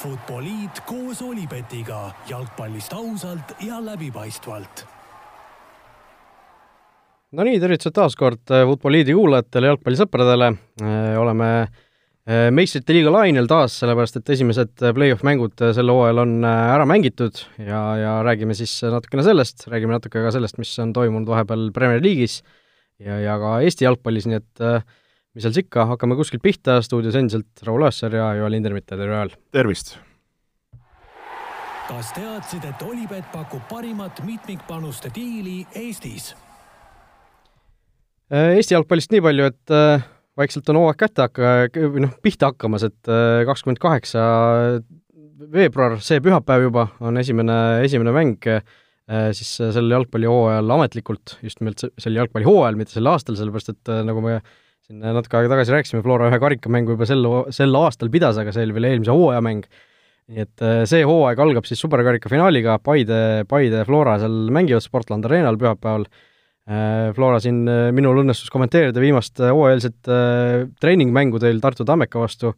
Futboliit koos Olipetiga jalgpallist ausalt ja läbipaistvalt. no nii, tervitused taas kord Futboliidi kuulajatele, jalgpallisõpradele. oleme meistrite liiga lainel taas, sellepärast et esimesed play-off mängud sel hooajal on ära mängitud ja, ja räägime siis natukene sellest, räägime natuke ka sellest, mis on toimunud vahepeal Premier League'is ja, ja ka Eesti jalgpallis, nii et äh, mis seal siis ikka, hakkame kuskilt pihta, stuudios endiselt Raul Õessar ja Joel Hindermitte, tere Joel! tervist! kas teadsid, et Olipet pakub parimat mitmikpanuste diili Eestis? Äh, Eesti jalgpallist nii palju, et äh, vaikselt on hooaeg kätte hakka-, või noh, pihta hakkamas, et äh, kakskümmend kaheksa veebruar, see pühapäev juba, on esimene, esimene mäng siis sel jalgpallihooajal ametlikult, just nimelt sel jalgpallihooajal, mitte sel aastal, sellepärast et nagu me siin natuke aega tagasi rääkisime, Flora ühe karikamängu juba sel, sel aastal pidas, aga see oli veel eelmise hooaja mäng. nii et äh, see hooaeg algab siis superkarika finaaliga, Paide, Paide Flora seal mängivad Sportland Arenal pühapäeval. Äh, Flora siin, äh, minul õnnestus kommenteerida viimast hooajalset treeningmängu teil Tartu Tammeka vastu,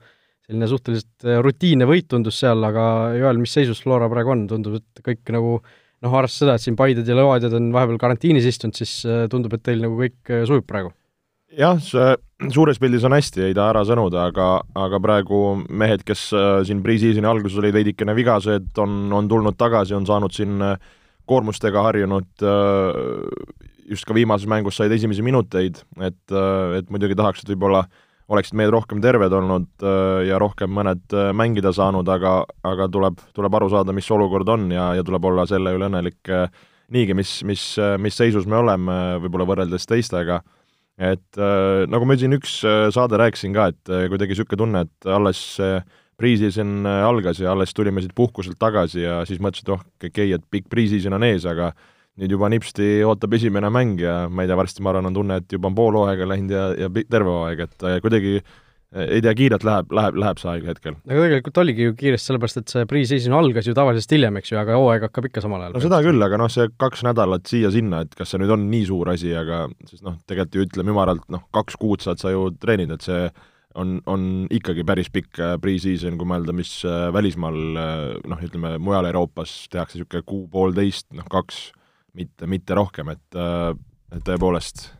selline suhteliselt rutiinne võit tundus seal, aga Joel, mis seisus Flora praegu on, tundub, et kõik nagu noh, arvestades seda, et siin Paided ja Levadia on vahepeal karantiinis istunud, siis tundub, et teil nagu kõik sujub praegu jah, see suures pildis on hästi, ei taha ära sõnuda, aga, aga praegu mehed, kes äh, siin pre-season'i alguses olid veidikene vigased, on, on tulnud tagasi, on saanud siin äh, koormustega harjunud, äh, just ka viimases mängus said esimesi minuteid, et, et muidugi tahaks, et võib-olla oleksid mehed rohkem terved olnud ja rohkem mõned mängida saanud, aga, aga tuleb, tuleb aru saada, mis olukord on ja, ja tuleb olla selle üle õnnelik niigi, mis, mis, mis seisus me oleme võib-olla võrreldes teistega et äh, nagu ma siin üks äh, saade rääkisin ka, et äh, kuidagi niisugune tunne, et alles pre-season äh, algas ja alles tulime siit puhkuselt tagasi ja siis mõtlesin, et oh, okei okay,, et pikk pre-season on ees, aga nüüd juba nipsti ootab esimene mäng ja ma ei tea, varsti ma arvan, on tunne, et juba on pool hooaega läinud ja, ja terve hooaeg, et kuidagi äh, ei tea, kiirelt läheb, läheb, läheb see aeg hetkel. aga tegelikult oligi ju kiiresti, sellepärast et see pre-season algas ju tavalisest hiljem, eks ju, aga hooaeg hakkab ikka samal ajal. no seda küll, aga noh, see kaks nädalat siia-sinna, et kas see nüüd on nii suur asi, aga siis noh, tegelikult ju ütleme ümaralt, noh, kaks kuud saad sa ju treenida, et see on, on ikkagi päris pikk äh, pre-season, kui mõelda, mis äh, välismaal äh, noh, ütleme mujal Euroopas tehakse niisugune kuu-poolteist, noh kaks, mitte, mitte rohkem, et et tõepoolest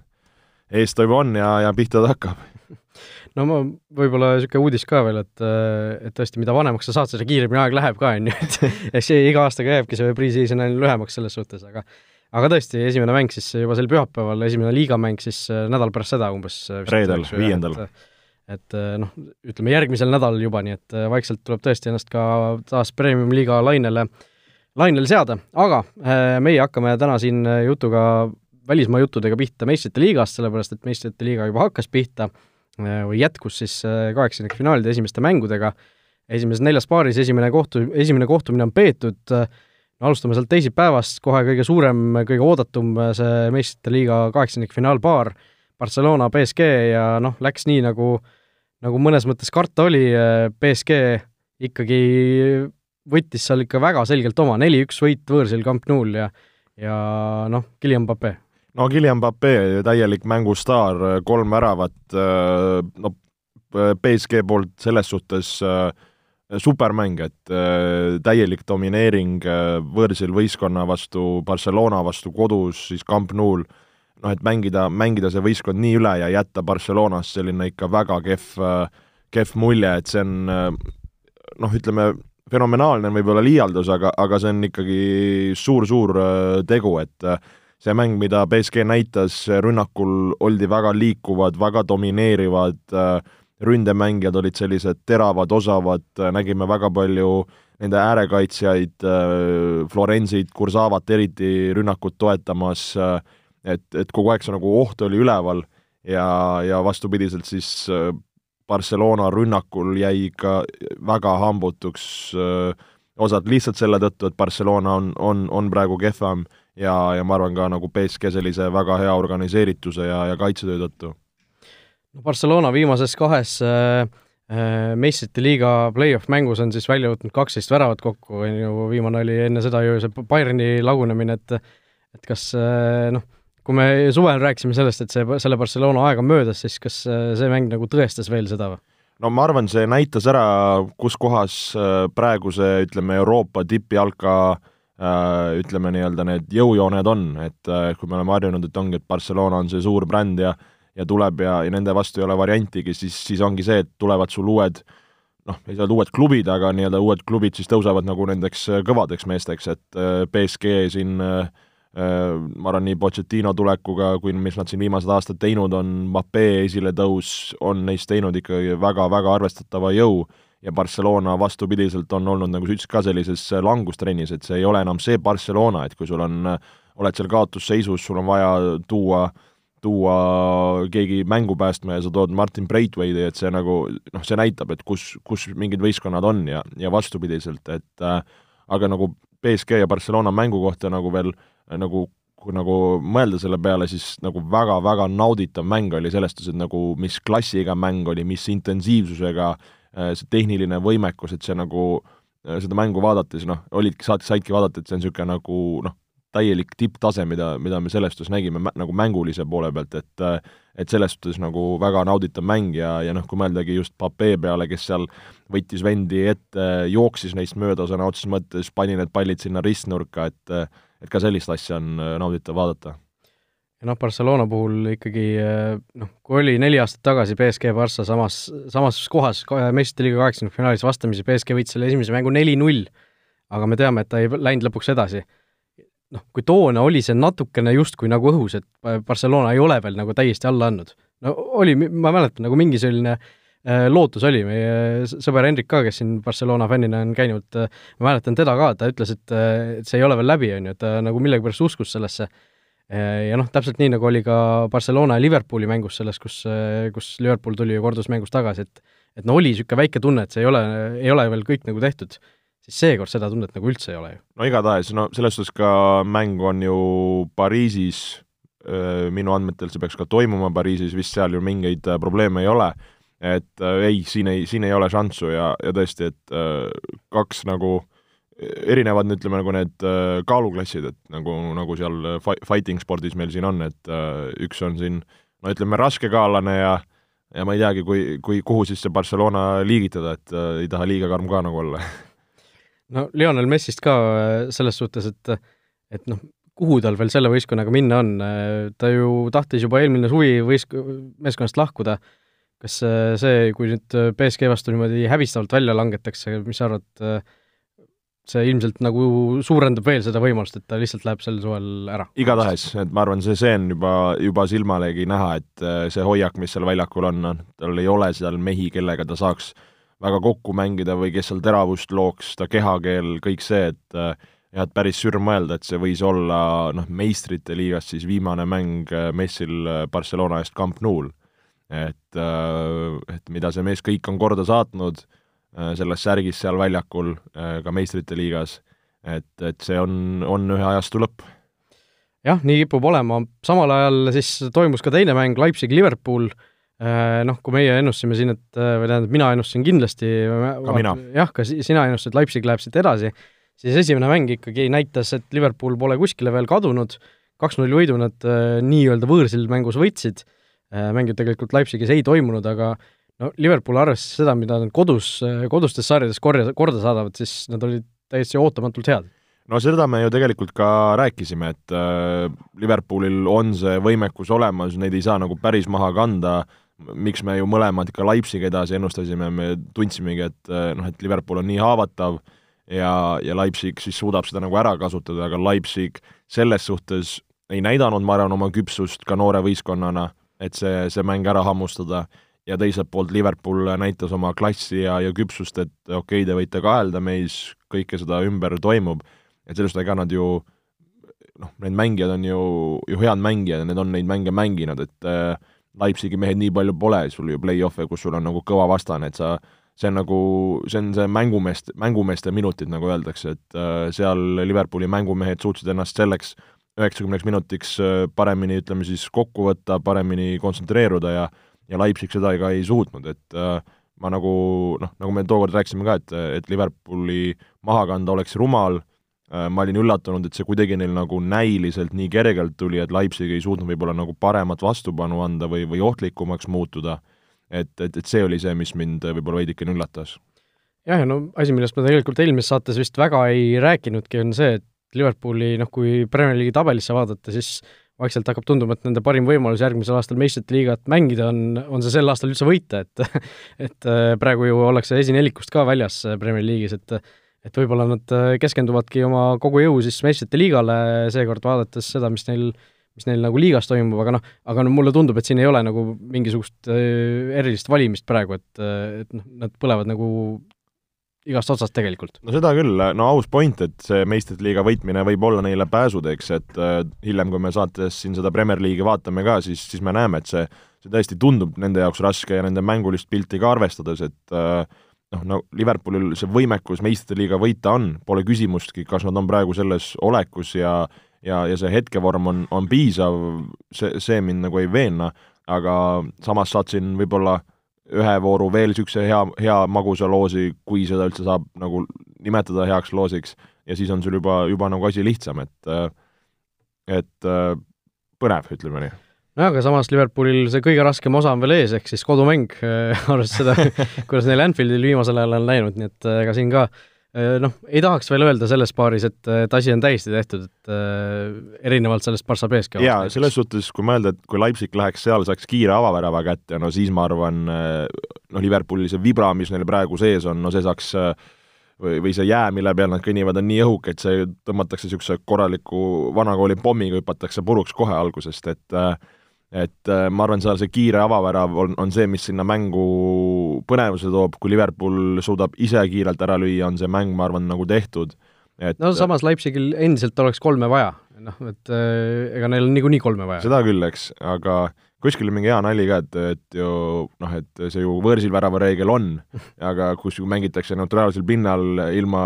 eestoimu on ja, ja pihta ta hakkab no ma, võib-olla niisugune uudis ka veel, et, et tõesti, mida vanemaks sa saad, seda kiiremini aeg läheb ka, on ju, et eks see iga aastaga jääbki see pre-season ainult lühemaks selles suhtes, aga aga tõesti, esimene mäng siis juba sel pühapäeval, esimene liigamäng siis äh, nädal pärast seda umbes. Äh, reedel, viiendal. et äh, noh, ütleme järgmisel nädalal juba, nii et vaikselt tuleb tõesti ennast ka taas Premium-liiga lainele, lainele seada, aga meie hakkame täna siin jutuga, välismaa juttudega pihta meistrite liigast, sellepärast et meistrite liiga juba hakkas pihta Äh, või jätkus siis äh, kaheksandikfinaalide esimeste mängudega, esimeses neljas paaris esimene kohtu, esimene kohtumine on peetud, äh, alustame sealt teisipäevast, kohe kõige suurem, kõige oodatum see meistrite liiga kaheksandikfinaalpaar, Barcelona BSG ja noh, läks nii, nagu nagu mõnes mõttes karta oli, BSG ikkagi võttis seal ikka väga selgelt oma, neli-üks võit võõrsil Camp Nou'l ja ja noh, Guillem Pape no Guillem Pape, täielik mängustaar, kolm väravat, äh, no BSG poolt selles suhtes äh, supermäng, et äh, täielik domineering võõrsil võistkonna vastu, Barcelona vastu kodus, siis Camp Nou'l, noh et mängida, mängida see võistkond nii üle ja jätta Barcelonas selline ikka väga kehv, kehv mulje, et see on noh, ütleme, fenomenaalne on võib-olla liialdus, aga, aga see on ikkagi suur-suur tegu, et see mäng, mida BSG näitas, rünnakul oldi väga liikuvad, väga domineerivad, ründemängijad olid sellised teravad, osavad, nägime väga palju nende äärekaitsjaid, Florensit, Kursavat eriti rünnakut toetamas, et, et kogu aeg see nagu oht oli üleval ja, ja vastupidiselt siis Barcelona rünnakul jäi ikka väga hambutuks osad lihtsalt selle tõttu, et Barcelona on, on, on praegu kehvem ja, ja ma arvan ka nagu BSG sellise väga hea organiseerituse ja, ja kaitsetöö tõttu. no Barcelona viimases kahes äh, äh, meistrite liiga play-off mängus on siis välja võtnud kaksteist väravat kokku, on ju, viimane oli enne seda ju see Bayerni lagunemine, et et kas äh, noh, kui me suvel rääkisime sellest, et see, selle Barcelona aeg on möödas, siis kas äh, see mäng nagu tõestas veel seda või? no ma arvan, see näitas ära, kus kohas äh, praeguse, ütleme, Euroopa tippjalka äh, ütleme nii-öelda need jõujooned on, et äh, kui me oleme harjunud, et ongi, et Barcelona on see suur bränd ja ja tuleb ja, ja nende vastu ei ole variantigi, siis, siis ongi see, et tulevad sul uued noh, ei saa öelda uued klubid, aga nii-öelda uued klubid siis tõusevad nagu nendeks kõvadeks meesteks, et BSG siin äh, Äh, ma arvan, nii Pochettino tulekuga, kui mis nad siin viimased aastad teinud on, Mbappe esiletõus on neist teinud ikkagi väga-väga arvestatava jõu ja Barcelona vastupidiselt on olnud, nagu sa ütlesid ka, sellises langustrennis, et see ei ole enam see Barcelona, et kui sul on, oled seal kaotusseisus, sul on vaja tuua tuua keegi mängu päästma ja sa tood Martin Braithwaite'i, et see nagu noh, see näitab, et kus, kus mingid võistkonnad on ja, ja vastupidiselt, et äh, aga nagu BSG ja Barcelona mängu kohta nagu veel äh, nagu kui nagu mõelda selle peale, siis nagu väga-väga nauditav mäng oli selles suhtes, et nagu mis klassiga mäng oli, mis intensiivsusega, äh, see tehniline võimekus, et see nagu, äh, seda mängu vaadates noh, olidki, saad, saidki vaadata, et see on niisugune nagu noh, täielik tipptase, mida, mida me selles suhtes nägime mä, nagu mängulise poole pealt, et äh, et selles suhtes nagu väga nauditav mäng ja, ja noh, kui mõeldagi just Pape peale, kes seal võttis vendi ette, jooksis neist mööda sõna otseses mõttes, pani need pallid sinna ristnurka, et et ka sellist asja on äh, nauditav vaadata. Ja noh, Barcelona puhul ikkagi äh, noh, kui oli neli aastat tagasi BSG Barca samas, samas kohas meistrite liiga kaheksakümnendfinaalis vastamisi, BSG võitis selle esimese mängu neli-null, aga me teame, et ta ei läinud lõpuks edasi. noh, kui toona oli see natukene justkui nagu õhus, et Barcelona ei ole veel nagu täiesti alla andnud. no oli, ma mäletan, nagu mingi selline Äh, lootus oli, meie sõber Hendrik ka, kes siin Barcelona fännina on käinud, äh, ma mäletan teda ka, ta ütles, et, et see ei ole veel läbi, on ju, ta nagu millegipärast uskus sellesse. Ja noh, täpselt nii, nagu oli ka Barcelona ja Liverpooli mängus selles, kus, kus Liverpool tuli ju kordusmängus tagasi, et et no oli niisugune väike tunne, et see ei ole, ei ole veel kõik nagu tehtud, siis seekord seda tunnet nagu üldse ei ole ju. no igatahes, no selles suhtes ka mäng on ju Pariisis, minu andmetel see peaks ka toimuma Pariisis, vist seal ju mingeid probleeme ei ole et äh, ei, siin ei, siin ei ole šanssu ja, ja tõesti, et äh, kaks nagu erinevad, ütleme nagu need äh, kaaluklassid, et nagu, nagu seal fighting spordis meil siin on, et äh, üks on siin no ütleme, raskekaalane ja ja ma ei teagi, kui, kui, kuhu siis see Barcelona liigitada, et äh, ei taha liiga karm ka nagu olla. no Lionel Messist ka äh, selles suhtes, et et noh, kuhu tal veel selle võistkonnaga minna on, ta ju tahtis juba eelmine suvi võist-, meeskonnast lahkuda kas see, kui nüüd BSG vastu niimoodi häbistavalt välja langetakse, mis sa arvad, äh, see ilmselt nagu suurendab veel seda võimalust, et ta lihtsalt läheb sel suvel ära? igatahes, et ma arvan, see, see on juba, juba silmalegi näha, et see hoiak, mis seal väljakul on, noh, tal ei ole seal mehi, kellega ta saaks väga kokku mängida või kes seal teravust looks, ta kehakeel, kõik see, et jah, et päris sürm mõelda, et see võis olla noh, meistrite liigas siis viimane mäng Messil Barcelona eest Camp Nou'l et, äh, et mida see mees kõik on korda saatnud äh, selles särgis seal väljakul, äh, ka meistrite liigas, et, et see on, on ühe ajastu lõpp. jah, nii kipub olema, samal ajal siis toimus ka teine mäng, Leipzig-Liverpool, noh, kui meie ennustasime siin, et või tähendab, mina ennustasin kindlasti ka mina. jah, ka sina ennustasid, Leipzig läheb siit edasi, siis esimene mäng ikkagi näitas, et Liverpool pole kuskile veel kadunud, kaks-null võidu nad nii-öelda võõrsil mängus võitsid. Äh, mängud tegelikult Leipzigis ei toimunud, aga no Liverpool arvestades seda, mida nad kodus, kodustes sarjades korja, korda saadavad, siis nad olid täiesti ootamatult head. no seda me ju tegelikult ka rääkisime, et äh, Liverpoolil on see võimekus olemas, neid ei saa nagu päris maha kanda, miks me ju mõlemad ka Leipzigi edasi ennustasime, me tundsimegi, et äh, noh, et Liverpool on nii haavatav ja, ja Leipzig siis suudab seda nagu ära kasutada, aga Leipzig selles suhtes ei näidanud, ma arvan, oma küpsust ka noore võistkonnana et see, see mäng ära hammustada ja teiselt poolt Liverpool näitas oma klassi ja, ja küpsust, et okei okay,, te võite kahelda meis, kõike seda ümber toimub, et sellest ega nad ju noh, need mängijad on ju, ju head mängijad ja need on neid mänge mänginud, et äh, Leipzigi mehed nii palju pole, sul ju play-off'e, kus sul on nagu kõva vastane, et sa see on nagu, see on see mängumeest, mängumeeste minutid, nagu öeldakse, et äh, seal Liverpooli mängumehed suutsid ennast selleks äh, üheksakümneks minutiks äh, paremini, ütleme siis, kokku võtta, paremini kontsentreeruda ja ja Leipzig seda ka ei suutnud, et äh, ma nagu noh, nagu me tookord rääkisime ka, et, et Liverpooli maha kanda oleks rumal äh,, ma olin üllatunud, et see kuidagi neil nagu näiliselt nii kergelt tuli, et Leipzig ei suutnud võib-olla nagu paremat vastupanu anda või, või ohtlikumaks muutuda, et, et, et see oli see, mis mind võib-olla veidikene üllatas. jah, ja no asi, millest me tegelikult eelmises saates vist väga ei rääkinudki, on see, et Liverpooli noh, kui Premier League'i tabelisse vaadata, siis vaikselt hakkab tunduma, et nende parim võimalus järgmisel aastal meistrite liigat mängida on, on see sel aastal üldse võita, et et äh, praegu ju ollakse esinelikust ka väljas äh, Premier League'is, et et võib-olla nad äh, keskenduvadki oma kogu jõu siis meistrite liigale seekord, vaadates seda, mis neil, mis neil nagu liigas toimub, aga noh, aga no mulle tundub, et siin ei ole nagu mingisugust erilist valimist praegu, et, et noh, nad põlevad nagu igast otsast tegelikult. no seda küll, no aus point, et see meistrite liiga võitmine võib olla neile pääsuteeks, et äh, hiljem, kui me saates siin seda Premier League'i vaatame ka, siis, siis me näeme, et see, see tõesti tundub nende jaoks raske ja nende mängulist pilti ka arvestades, et äh, noh, no Liverpoolil see võimekus meistrite liiga võita on, pole küsimustki, kas nad on praegu selles olekus ja ja, ja see hetkevorm on, on piisav, see, see mind nagu ei veena, aga samas saatsin võib-olla ühe vooru veel niisuguse hea, hea magusa loosi, kui seda üldse saab nagu nimetada heaks loosiks, ja siis on sul juba, juba nagu asi lihtsam, et et põnev, ütleme nii. Nojah, aga samas Liverpoolil see kõige raskem osa on veel ees, ehk siis kodumäng, arvestades seda, kuidas neil Anfieldil viimasel ajal on läinud, nii et ega siin ka äh, Äh, noh, ei tahaks veel öelda selles paaris, et, et asi on täiesti tehtud, et äh, erinevalt sellest Barca BSK jaa, selles suhtes, kui mõelda, et kui Leipzig läheks seal, saaks kiire avavärava kätte, no siis ma arvan, äh, noh, Liverpooli see vibra, mis neil praegu sees on, no see saaks või, või see jää, mille peal nad kõnnivad, on nii õhuke, et see tõmmatakse niisuguse korraliku vanakooli pommiga, hüpatakse puruks kohe algusest, et äh, et äh, ma arvan, seal see kiire avavärav on, on see, mis sinna mängu põnevuse toob, kui Liverpool suudab ise kiirelt ära lüüa, on see mäng, ma arvan, nagu tehtud. et no samas Leipzigil endiselt oleks kolme vaja, noh, et äh, ega neil on niikuinii kolme vaja. seda küll, eks, aga kuskil oli mingi hea nali ka, et, et ju noh, et see ju võõrsil värava reegel on, aga kus ju mängitakse neutraalsel pinnal ilma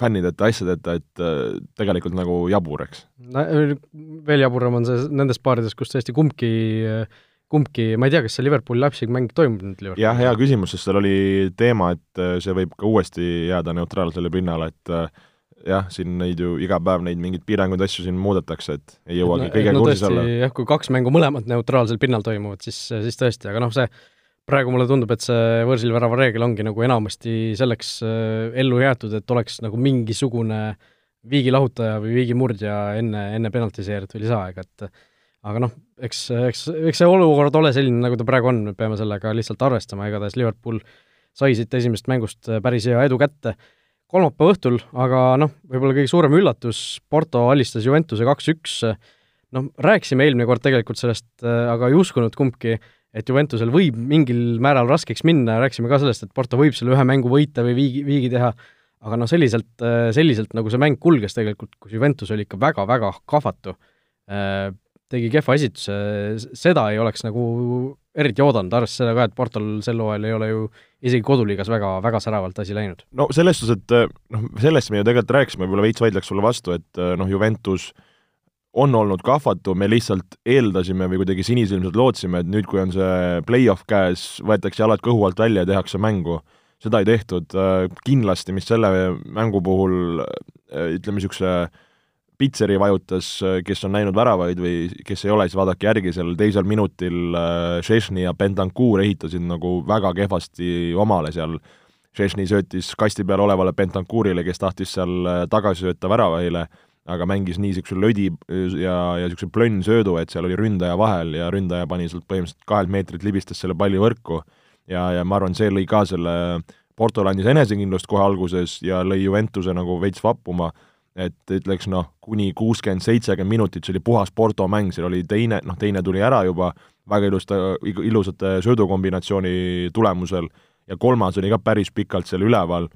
fännideta, asjadeta, et äh, tegelikult nagu jabur, eks. no veel jaburam on see nendes paarides, kus tõesti kumbki kumbki, ma ei tea, kas see Liverpooli-Leipzig mäng toimub nüüd Liverpooli? jah, hea küsimus, sest seal oli teema, et äh, see võib ka uuesti jääda neutraalsele pinnale, et äh, jah, siin neid ju iga päev neid mingeid piiranguid, asju siin muudetakse, et ei jõuagi no, kõigega no, kursis olla. jah, kui kaks mängu mõlemad neutraalsel pinnal toimuvad, siis, siis tõesti, aga noh, see praegu mulle tundub, et see võõrsil värava reegel ongi nagu enamasti selleks äh, ellu jäetud, et oleks nagu mingisugune viigilahutaja või viigimurdja enne, enne penaltiseerit või lisaaega, et aga noh, eks, eks, eks see olukord ole selline, nagu ta praegu on, me peame sellega lihtsalt arvestama, igatahes Liverpool sai siit esimesest mängust päris hea edu kätte kolmapäeva õhtul, aga noh, võib-olla kõige suurem üllatus, Porto alistas Juventuse kaks-üks, noh, rääkisime eelmine kord tegelikult sellest, aga ei uskunud kumbki, et Juventusel võib mingil määral raskeks minna, rääkisime ka sellest, et Porto võib selle ühe mängu võita või viigi, viigi teha, aga noh, selliselt, selliselt nagu see mäng kulges tegelikult, kus Juventus oli ikka väga-väga kahvatu, tegi kehva esituse, seda ei oleks nagu eriti oodanud, arvestades seda ka, et Portol sel hooajal ei ole ju isegi koduliigas väga, väga säravalt asi läinud. no selles suhtes, et eh, noh, sellest me ju tegelikult rääkisime, võib-olla veits vaidleks sulle vastu, et eh, noh, Juventus on olnud kahvatu, me lihtsalt eeldasime või kuidagi sinisilmselt lootsime, et nüüd, kui on see play-off käes, võetakse jalad kõhu alt välja ja tehakse mängu. seda ei tehtud, eh, kindlasti, mis selle mängu puhul ütleme, niisuguse Pitseri vajutas, kes on näinud väravaid või kes ei ole, siis vaadake järgi, seal teisel minutil Šešni äh, ja Bentancur ehitasid nagu väga kehvasti omale seal. Šešni söötis kasti peal olevale Bentancurile, kes tahtis seal äh, tagasi sööta väravaile, aga mängis nii niisuguse lödi ja, ja niisuguse plönnsöödu, et seal oli ründaja vahel ja ründaja pani sealt põhimõtteliselt kahelt meetrilt libistas selle palli võrku ja, ja ma arvan, see lõi ka selle Porto andis enesekindlust kohe alguses ja lõi Juventuse nagu veits vappuma et ütleks noh, kuni kuuskümmend, seitsekümmend minutit, see oli puhas Porto mäng, seal oli teine, noh teine tuli ära juba väga ilusta, ilusate söödukombinatsiooni tulemusel ja kolmas oli ka päris pikalt seal üleval,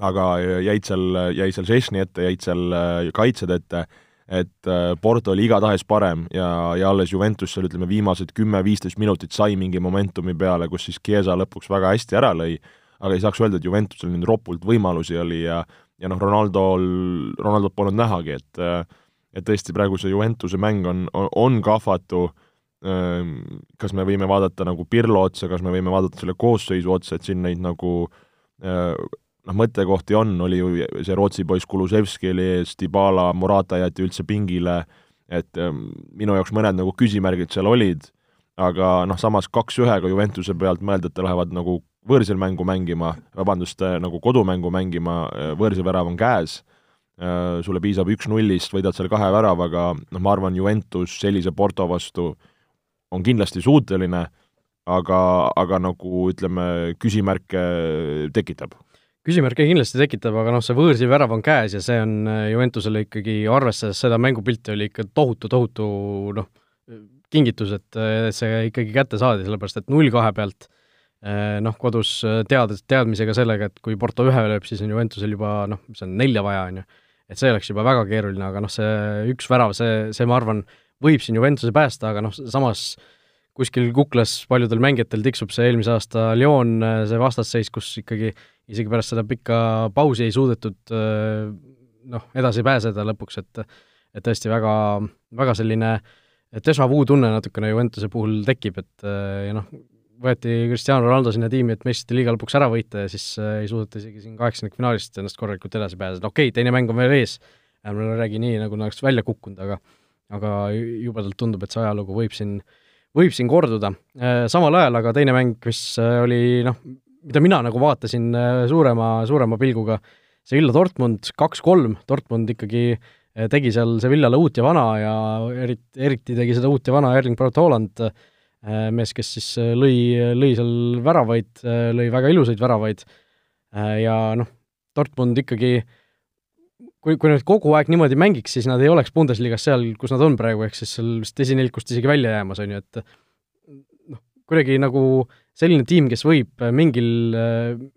aga jäid seal, jäi seal Žešni ette, jäid seal äh, kaitsjad ette, et äh, Porto oli igatahes parem ja, ja alles Juventus seal ütleme, viimased kümme-viisteist minutit sai mingi momentumi peale, kus siis Chiesa lõpuks väga hästi ära lõi, aga ei saaks öelda, et Juventusel nüüd ropult võimalusi oli ja ja noh, Ronaldol, Ronaldot polnud nähagi, et et tõesti, praegu see Juventuse mäng on, on, kahvatu, ehm, kas me võime vaadata nagu Pirlo otsa, kas me võime vaadata selle koosseisu otsa, et siin neid nagu eh, noh, mõttekohti on, oli ju see Rootsi poiss Kulusevski oli ees, Dybala, Morata jäeti üldse pingile, et ehm, minu jaoks mõned nagu küsimärgid seal olid, aga noh, samas kaks-ühega Juventuse pealt mõelda, et lähevad nagu võõrsil mängu mängima, vabandust, nagu kodumängu mängima, võõrsil värav on käes, sulle piisab üks-nullist, võidad seal kahe väravaga, noh, ma arvan, Juventus sellise Porto vastu on kindlasti suuteline, aga, aga nagu ütleme, küsimärke tekitab. Küsimärke kindlasti tekitab, aga noh, see võõrsil värav on käes ja see on Juventusele ikkagi, arvestades seda mängupilti, oli ikka tohutu, tohutu noh, kingitus, et see ikkagi kätte saadi, sellepärast et null kahe pealt eh, noh, kodus teades, teadmisega sellega, et kui Porto ühe lööb, siis on Juventusel juba noh, see on nelja vaja, on ju. et see oleks juba väga keeruline, aga noh, see üks värav, see, see ma arvan, võib siin Juventuse päästa, aga noh, samas kuskil kuklas paljudel mängijatel tiksub see eelmise aasta Lyon, see vastasseis, kus ikkagi isegi pärast seda pikka pausi ei suudetud eh, noh, edasi pääseda lõpuks, et et tõesti väga, väga selline déjà vu tunne natukene Juventuse puhul tekib, et ja noh, võeti Cristiano Ronaldo sinna tiimi, et meistrite liiga lõpuks ära võita ja siis äh, ei suudeta isegi siin kaheksandikfinaalist ennast korralikult edasi pääseda, okei okay,, teine mäng on veel ees, ärme räägi nii, nagu nad oleks välja kukkunud, aga aga jubedalt tundub, et see ajalugu võib siin, võib siin korduda. Äh, samal ajal aga teine mäng, mis oli noh, mida mina nagu vaatasin suurema, suurema pilguga, see Illa Dortmund kaks-kolm, Dortmund ikkagi äh, tegi seal Sevillale uut ja vana ja eriti, eriti tegi seda uut ja vana Erling Braut Haaland, äh, mees, kes siis äh, lõi, lõi seal väravaid, äh, lõi väga ilusaid väravaid. Ja noh, Dortmund ikkagi kui, kui nad kogu aeg niimoodi mängiks, siis nad ei oleks Bundesligas seal, kus nad on praegu, ehk siis seal vist esinelikust isegi välja jäämas, on ju, et noh, kuidagi nagu selline tiim, kes võib mingil,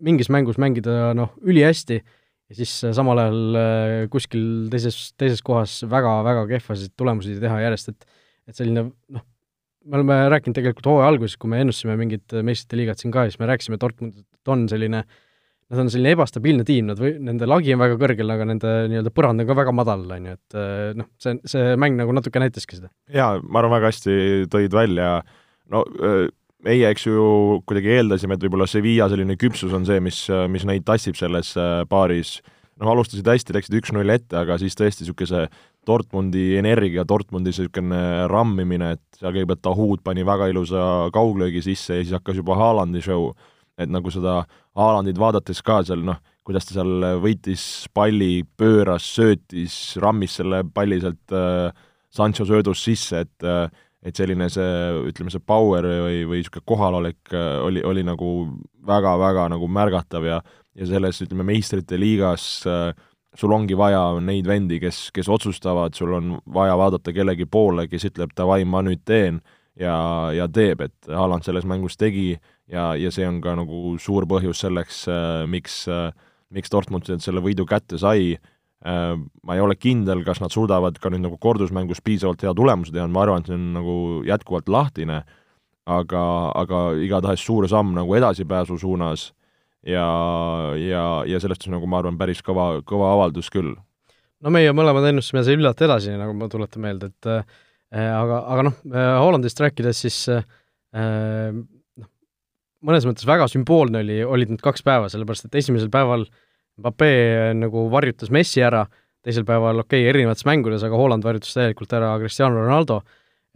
mingis mängus mängida noh, ülihästi ja siis äh, samal ajal äh, kuskil teises, teises kohas väga-väga kehvasid tulemusi teha järjest, et et selline noh, me oleme rääkinud tegelikult hooaja alguses, kui me ennustasime mingit meistrite liigat siin ka, siis me rääkisime, et Dortmund on selline Nad on selline ebastabiilne tiim, nad või, nende lagi on väga kõrgel, aga nende nii-öelda põrand on ka väga madal, on ju, et äh, noh, see, see mäng nagu natuke näitaski seda. jaa, ma arvan, väga hästi tõid välja, no meie, eks ju, kuidagi eeldasime, et võib-olla Sevilla selline küpsus on see, mis, mis neid tassib selles äh, paaris, noh, alustasid hästi, läksid üks-null ette, aga siis tõesti niisuguse Dortmundi energia, Dortmundi niisugune rammimine, et seal kõigepealt Tahoud pani väga ilusa kauglöögi sisse ja siis hakkas juba Haalandi show. et nagu seda Haalandit vaadates ka seal noh, kuidas ta seal võitis palli, pööras, söötis, rammis selle palli sealt äh, Sancho söödust sisse, et äh, et selline see, ütleme, see power või, või niisugune kohalolek äh, oli, oli nagu väga-väga nagu märgatav ja ja selles, ütleme, meistrite liigas äh, sul ongi vaja neid vendi, kes, kes otsustavad, sul on vaja vaadata kellegi poole, kes ütleb davai, ma nüüd teen ja, ja teeb, et Haaland selles mängus tegi ja, ja see on ka nagu suur põhjus selleks äh,, miks äh,, miks Dortmund selle võidu kätte sai. Äh,, ma ei ole kindel, kas nad suudavad ka nüüd nagu kordusmängus piisavalt hea tulemuse teha, ma arvan, et see on nagu jätkuvalt lahtine, aga, aga igatahes suur samm nagu edasipääsu suunas ja, ja, ja sellest on nagu ma arvan, päris kõva, kõva avaldus küll. no meie mõlemad ennustasime Sevillalt edasi, nagu ma tuletan meelde, et äh, aga, aga noh, äh, Hollandist rääkides, siis äh, noh, mõnes mõttes väga sümboolne oli, olid need kaks päeva, sellepärast et esimesel päeval äh, Mbappe nagu varjutas Messi ära, teisel päeval okei okay,, erinevates mängudes, aga Holland varjutas täielikult ära Cristiano Ronaldo,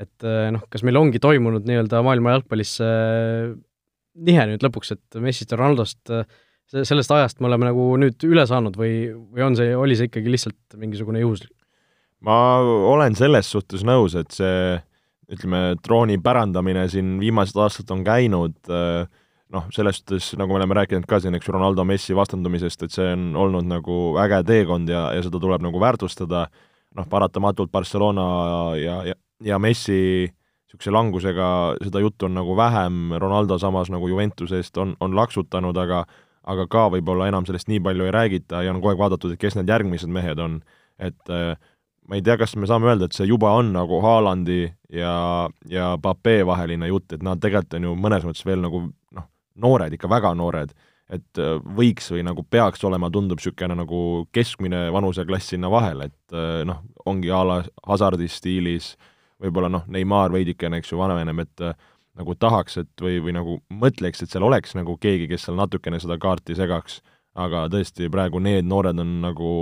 et noh, kas meil ongi toimunud nii-öelda maailma jalgpallis nihe nüüd lõpuks, et Messist ja Ronaldost eh, sellest ajast me oleme nagu nüüd üle saanud või, või on see, oli see ikkagi lihtsalt mingisugune juhuslik? ma olen selles suhtes nõus, et see ütleme, trooni pärandamine siin viimased aastad on käinud äh, noh, selles suhtes, nagu me oleme rääkinud ka siin, eks ju, Ronaldo Messi vastandumisest, et see on olnud nagu äge teekond ja, ja seda tuleb nagu väärtustada, noh, paratamatult Barcelona ja, ja, ja Messi niisuguse langusega seda juttu on nagu vähem, Ronaldo samas nagu Juventusest on, on laksutanud, aga aga ka võib-olla enam sellest nii palju ei räägita ja on kogu aeg vaadatud, et kes need järgmised mehed on. et äh, ma ei tea, kas me saame öelda, et see juba on nagu Haalandi ja, ja Pape vaheline jutt, et nad tegelikult on ju mõnes mõttes veel nagu noh, noored, ikka väga noored, et äh, võiks või nagu peaks olema, tundub niisugune nagu keskmine vanuseklass sinna vahele, et äh, noh, ongi a la Hazardi stiilis, võib-olla noh, Neimar veidikene, eks ju, vanenem, et äh, nagu tahaks, et või, või nagu mõtleks, et seal oleks nagu keegi, kes seal natukene seda kaarti segaks, aga tõesti, praegu need noored on nagu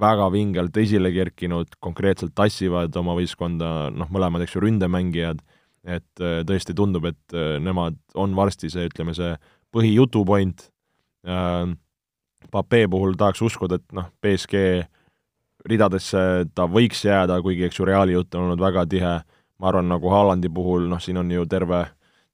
väga vingelt esile kerkinud, konkreetselt tassivad oma võistkonda, noh, mõlemad, eks ju, ründemängijad. Et äh, tõesti tundub, et äh, nemad on varsti see, ütleme, see põhijutupoint. Äh,, Pape puhul tahaks uskuda, et noh, BSG ridadesse ta võiks jääda, kuigi eks ju Reali jutt on olnud väga tihe, ma arvan, nagu Haalandi puhul, noh, siin on ju terve,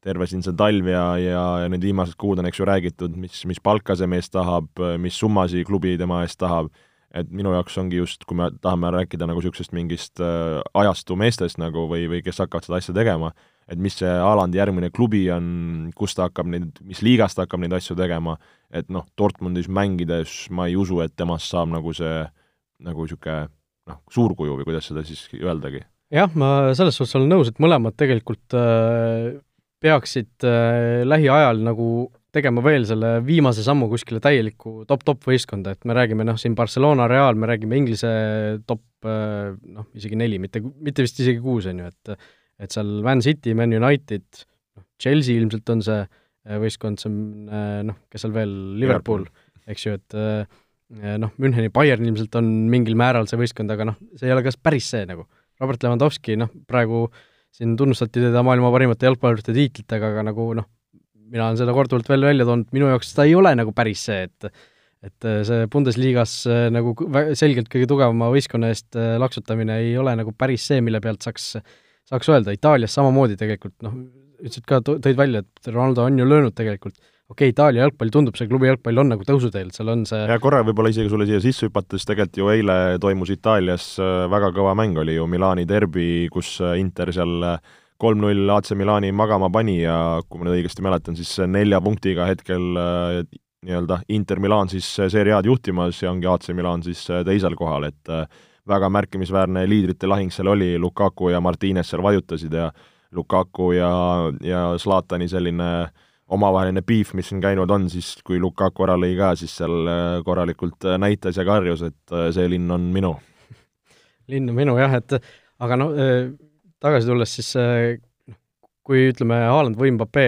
terve siin see talv ja, ja, ja need viimased kuud on eks ju räägitud, mis, mis palka see mees tahab, mis summasi klubi tema eest tahab, et minu jaoks ongi just, kui me tahame rääkida nagu niisugusest mingist äh, ajastu meestest nagu või, või kes hakkavad seda asja tegema, et mis see Haalandi järgmine klubi on, kus ta hakkab neid, mis liigas ta hakkab neid asju tegema, et noh, Dortmundis mängides ma ei usu, et temast saab nagu see nagu niisugune noh, suurkuju või kuidas seda siis öeldagi? jah, ma selles suhtes olen nõus, et mõlemad tegelikult äh, peaksid äh, lähiajal nagu tegema veel selle viimase sammu kuskile täielikku top-top võistkonda, et me räägime noh, siin Barcelona, Real, me räägime Inglise top äh, noh, isegi neli, mitte, mitte vist isegi kuus, on ju, et et seal Man City, Man United, noh, Chelsea ilmselt on see äh, võistkond, see on äh, noh, kes seal veel, Liverpool, eks ju, et noh, Müncheni Bayern ilmselt on mingil määral see võistkond, aga noh, see ei ole ka päris see nagu. Robert Lewandowski, noh, praegu siin tunnustati teda maailma parimate jalgpallurite tiitlitega, aga nagu noh, mina olen seda korduvalt veel välja toonud, minu jaoks ta ei ole nagu päris see, et et see Bundesliga-s nagu selgelt kõige tugevama võistkonna eest laksutamine ei ole nagu päris see, mille pealt saaks saaks öelda, Itaalias samamoodi tegelikult noh, ütlesid ka, tõid välja, et Ronaldo on ju löönud tegelikult, okei okay,, Itaalia jalgpall tundub, see klubi jalgpall on nagu tõusuteel, seal on see ja korra võib-olla isegi sulle siia sisse hüpates, tegelikult ju eile toimus Itaalias äh, väga kõva mäng, oli ju Milani derbi, kus äh, Inter seal äh, kolm-null AC Milani magama pani ja kui ma nüüd õigesti mäletan, siis nelja punktiga hetkel nii-öelda Inter Milan siis Serie A-d juhtimas ja ongi AC Milan siis teisel kohal, et väga märkimisväärne liidrite lahing seal oli, Lukaku ja Martines seal vajutasid ja Lukaku ja, ja Zlatani selline omavaheline beef, mis siin käinud on, siis kui Lukaku ära lõi ka, siis seal äh, korralikult äh, näitas ja karjus, et äh, see linn on minu. linn on minu jah, et aga noh, tagasi tulles siis noh, kui ütleme, Haaland või Mbappé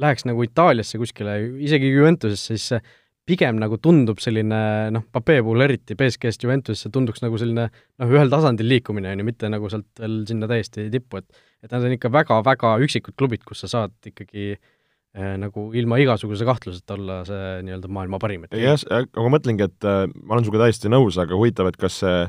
läheks nagu Itaaliasse kuskile, isegi Juventusesse, siis pigem nagu tundub selline noh, Pape puhul eriti BSG-st Juventusesse tunduks nagu selline noh, ühel tasandil liikumine, on ju, mitte nagu sealt veel sinna täiesti tippu, et et nad on ikka väga-väga üksikud klubid, kus sa saad ikkagi eh, nagu ilma igasuguse kahtluseta olla see nii-öelda maailma parim. jah, aga ma mõtlengi, et äh, ma olen sinuga täiesti nõus, aga huvitav, et kas see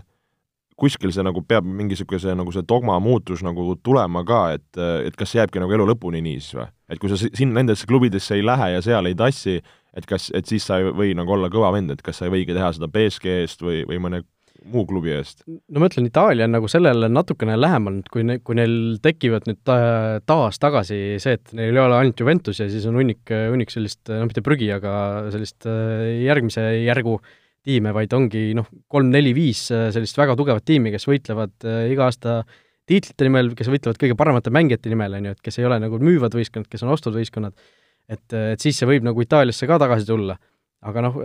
kuskil see nagu peab mingi niisuguse nagu see dogma muutus nagu tulema ka, et, et kas see jääbki nagu elu lõpuni nii siis või? et kui sa sinna nendesse klubidesse ei lähe ja seal ei tassi, et kas, et siis sa ei või nagu olla kõva vend, et kas sa ei võigi teha seda BSG eest või, või mõne muu klubi eest? no ma ütlen, Itaalia on nagu sellele natukene lähemal nüüd, kui ne-, kui neil tekivad nüüd ta-, taas tagasi see, et neil ei ole ainult Juventus ja siis on hunnik, hunnik sellist, no mitte prügi, aga sellist äh, järgmise järgu tiime, vaid ongi noh, kolm-neli-viis äh, sellist väga tugevat tiimi, kes võitlevad äh, iga aasta tiitlite nimel, kes võitlevad kõige paremate mängijate nimel, on ju, et kes ei ole nagu müüvad võistkonnad, kes on ostvad võistkonnad, et, et siis see võib nagu Itaaliasse ka tagasi tulla. aga noh,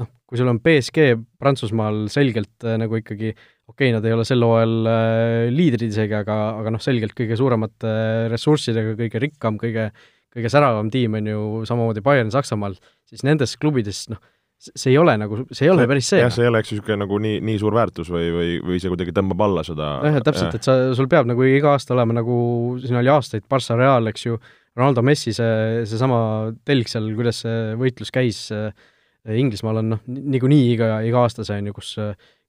noh, kui sul on BSG Prantsusmaal selgelt äh, nagu ikkagi okei okay,, nad ei ole sel hooajal äh, liidrid isegi, aga, aga noh, selgelt kõige suuremate ressurssidega, kõige rikkam, kõige, kõige säravam tiim on ju samamoodi Bayern Saksamaal, siis nendes klubides noh, see ei ole nagu, see ei ole päris see. jah, see ei ole, eks ju, niisugune nagu nii, nii suur väärtus või, või, või see kuidagi tõmbab alla seda jah, täpselt, et sa, sul peab nagu iga aasta olema nagu, siin oli aastaid Barca Real, eks ju, Ronaldo Messi see, seesama telg seal, kuidas see võitlus käis, Inglismaal on noh, niikuinii iga, iga aasta see on ju, kus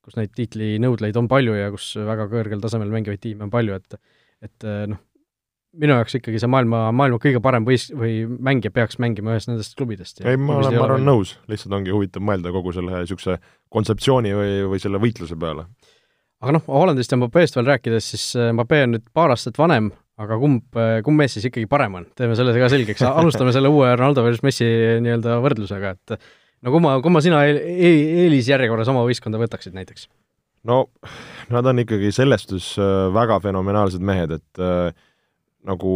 kus neid tiitlinõudleid on palju ja kus väga kõrgel tasemel mängivaid tiime on palju, et et noh, minu jaoks ikkagi see maailma, maailma kõige parem võis- või mängija peaks mängima ühes nendest klubidest. ei, ma olen, ma olen nõus, lihtsalt ongi huvitav mõelda kogu selle niisuguse kontseptsiooni või, või selle võitluse peale. aga noh, Hollandist ja Mbappest veel rääkides, siis äh, Mbappe on nüüd paar aastat vanem, aga kumb, äh, kumb mees siis ikkagi parem on? teeme selle ka selgeks, alustame selle uue Ronaldo versus Messi nii-öelda võrdlusega, et no kumma, kumma sina eel, eelisjärjekorras oma võistkonda võtaksid näiteks? no nad on ikkagi selles suhtes äh, väga fenomenaalsed mehed, et äh, nagu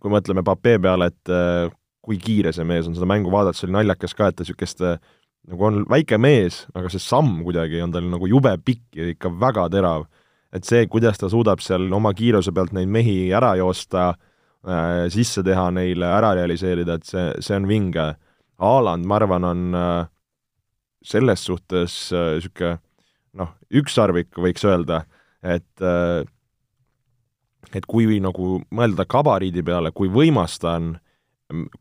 kui mõtleme Pape peale, et äh, kui kiire see mees on, seda mängu vaadates oli naljakas ka, et ta niisugust äh, nagu on väike mees, aga see samm kuidagi on tal nagu jube pikk ja ikka väga terav. et see, kuidas ta suudab seal oma kiiruse pealt neid mehi ära joosta äh,, sisse teha neile, ära realiseerida, et see, see on vinge. Haaland, ma arvan, on äh, selles suhtes niisugune äh, noh, ükssarvik võiks öelda, et äh, et kui nagu mõelda gabariidi peale, kui võimas ta on,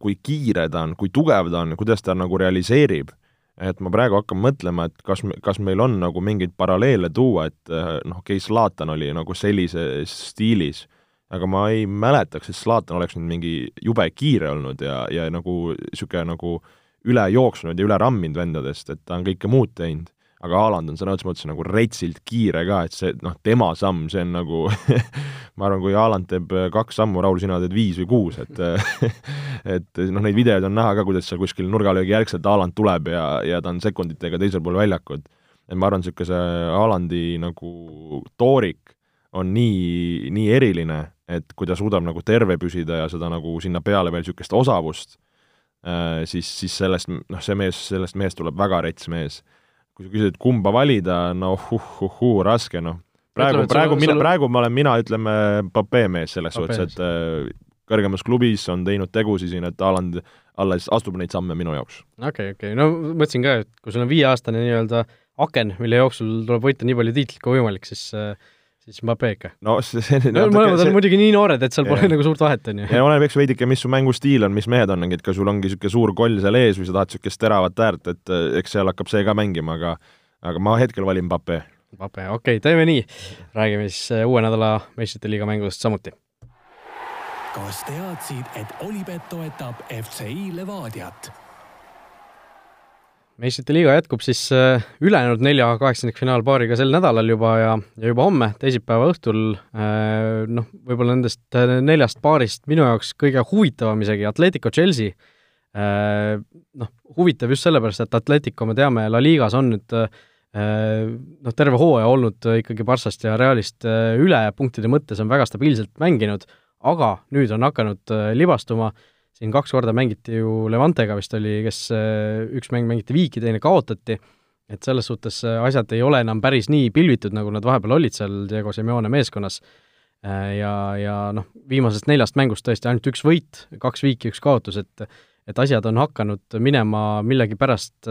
kui kiire ta on, kui tugev ta on, kuidas ta nagu realiseerib, et ma praegu hakkan mõtlema, et kas, kas meil on nagu mingeid paralleele tuua, et noh, okei okay,, Zlatan oli nagu sellises stiilis, aga ma ei mäletaks, et Zlatan oleks nüüd mingi jube kiire olnud ja, ja nagu niisugune nagu üle jooksnud ja üle ramminud vendadest, et ta on kõike muud teinud aga Haaland on sõna otseses mõttes nagu retsilt kiire ka, et see noh, tema samm, see on nagu ma arvan, kui Haaland teeb kaks sammu, Raul, sina teed viis või kuus, et et noh, neid videoid on näha ka, kuidas seal kuskil nurgalöögi järgselt Haaland tuleb ja, ja ta on sekunditega teisel pool väljakut. et ma arvan, niisugune Haalandi nagu toorik on nii, nii eriline, et kui ta suudab nagu terve püsida ja seda nagu sinna peale veel niisugust osavust, äh, siis, siis sellest, noh, see mees, sellest mehest tuleb väga rets mees kui sa küsid, kumba valida, no huh-huh-huu, raske noh. praegu, praegu mina praegu ma olen mina, ütleme, Papee mees selles suhtes, et äh, kõrgemas klubis on teinud tegusid siin, et Haaland alles astub neid samme minu jaoks. okei okay,, okei okay., no mõtlesin ka, et kui sul on viieaastane nii-öelda aken, mille jooksul tuleb võita nii palju tiitlit kui võimalik, siis äh, siis Mbappe ikka. no see, see no, mõlemad on muidugi nii noored, et seal pole yeah. nagu suurt vahet, on ju. ja oleneb eks veidike, mis su mängustiil on, mis mehed on, et kas sul ongi niisugune suur koll seal ees või sa tahad niisugust teravat äärt, et eh, eks seal hakkab see ka mängima, aga aga ma hetkel valin Mbappe. Mbappe, okei okay,, teeme nii. räägime siis eh, uue nädala meistrite liiga mängudest samuti. kas teadsid, et Olipet toetab FCI Levadiat? Meistrite liiga jätkub siis äh, ülejäänud nelja kaheksandikfinaalpaariga sel nädalal juba ja, ja juba homme, teisipäeva õhtul, äh, noh, võib-olla nendest äh, neljast paarist minu jaoks kõige huvitavam isegi Atletico Chelsea, noh, huvitav just sellepärast, et Atletico, me teame, La Ligas on nüüd noh, terve hooaja olnud ikkagi Barssast ja Realist üle, punktide mõttes on väga stabiilselt mänginud, aga nüüd on hakanud libastuma. äh, siin kaks korda mängiti ju Levantega vist oli, kes äh, üks mäng mängiti viiki, teine kaotati, et selles suhtes äh, asjad ei ole enam päris nii pilvitud, nagu nad vahepeal olid seal Diego Simeone meeskonnas. Äh, ja, ja noh, viimasest neljast mängust tõesti ainult üks võit, kaks viiki, üks kaotus, et et asjad on hakanud minema millegipärast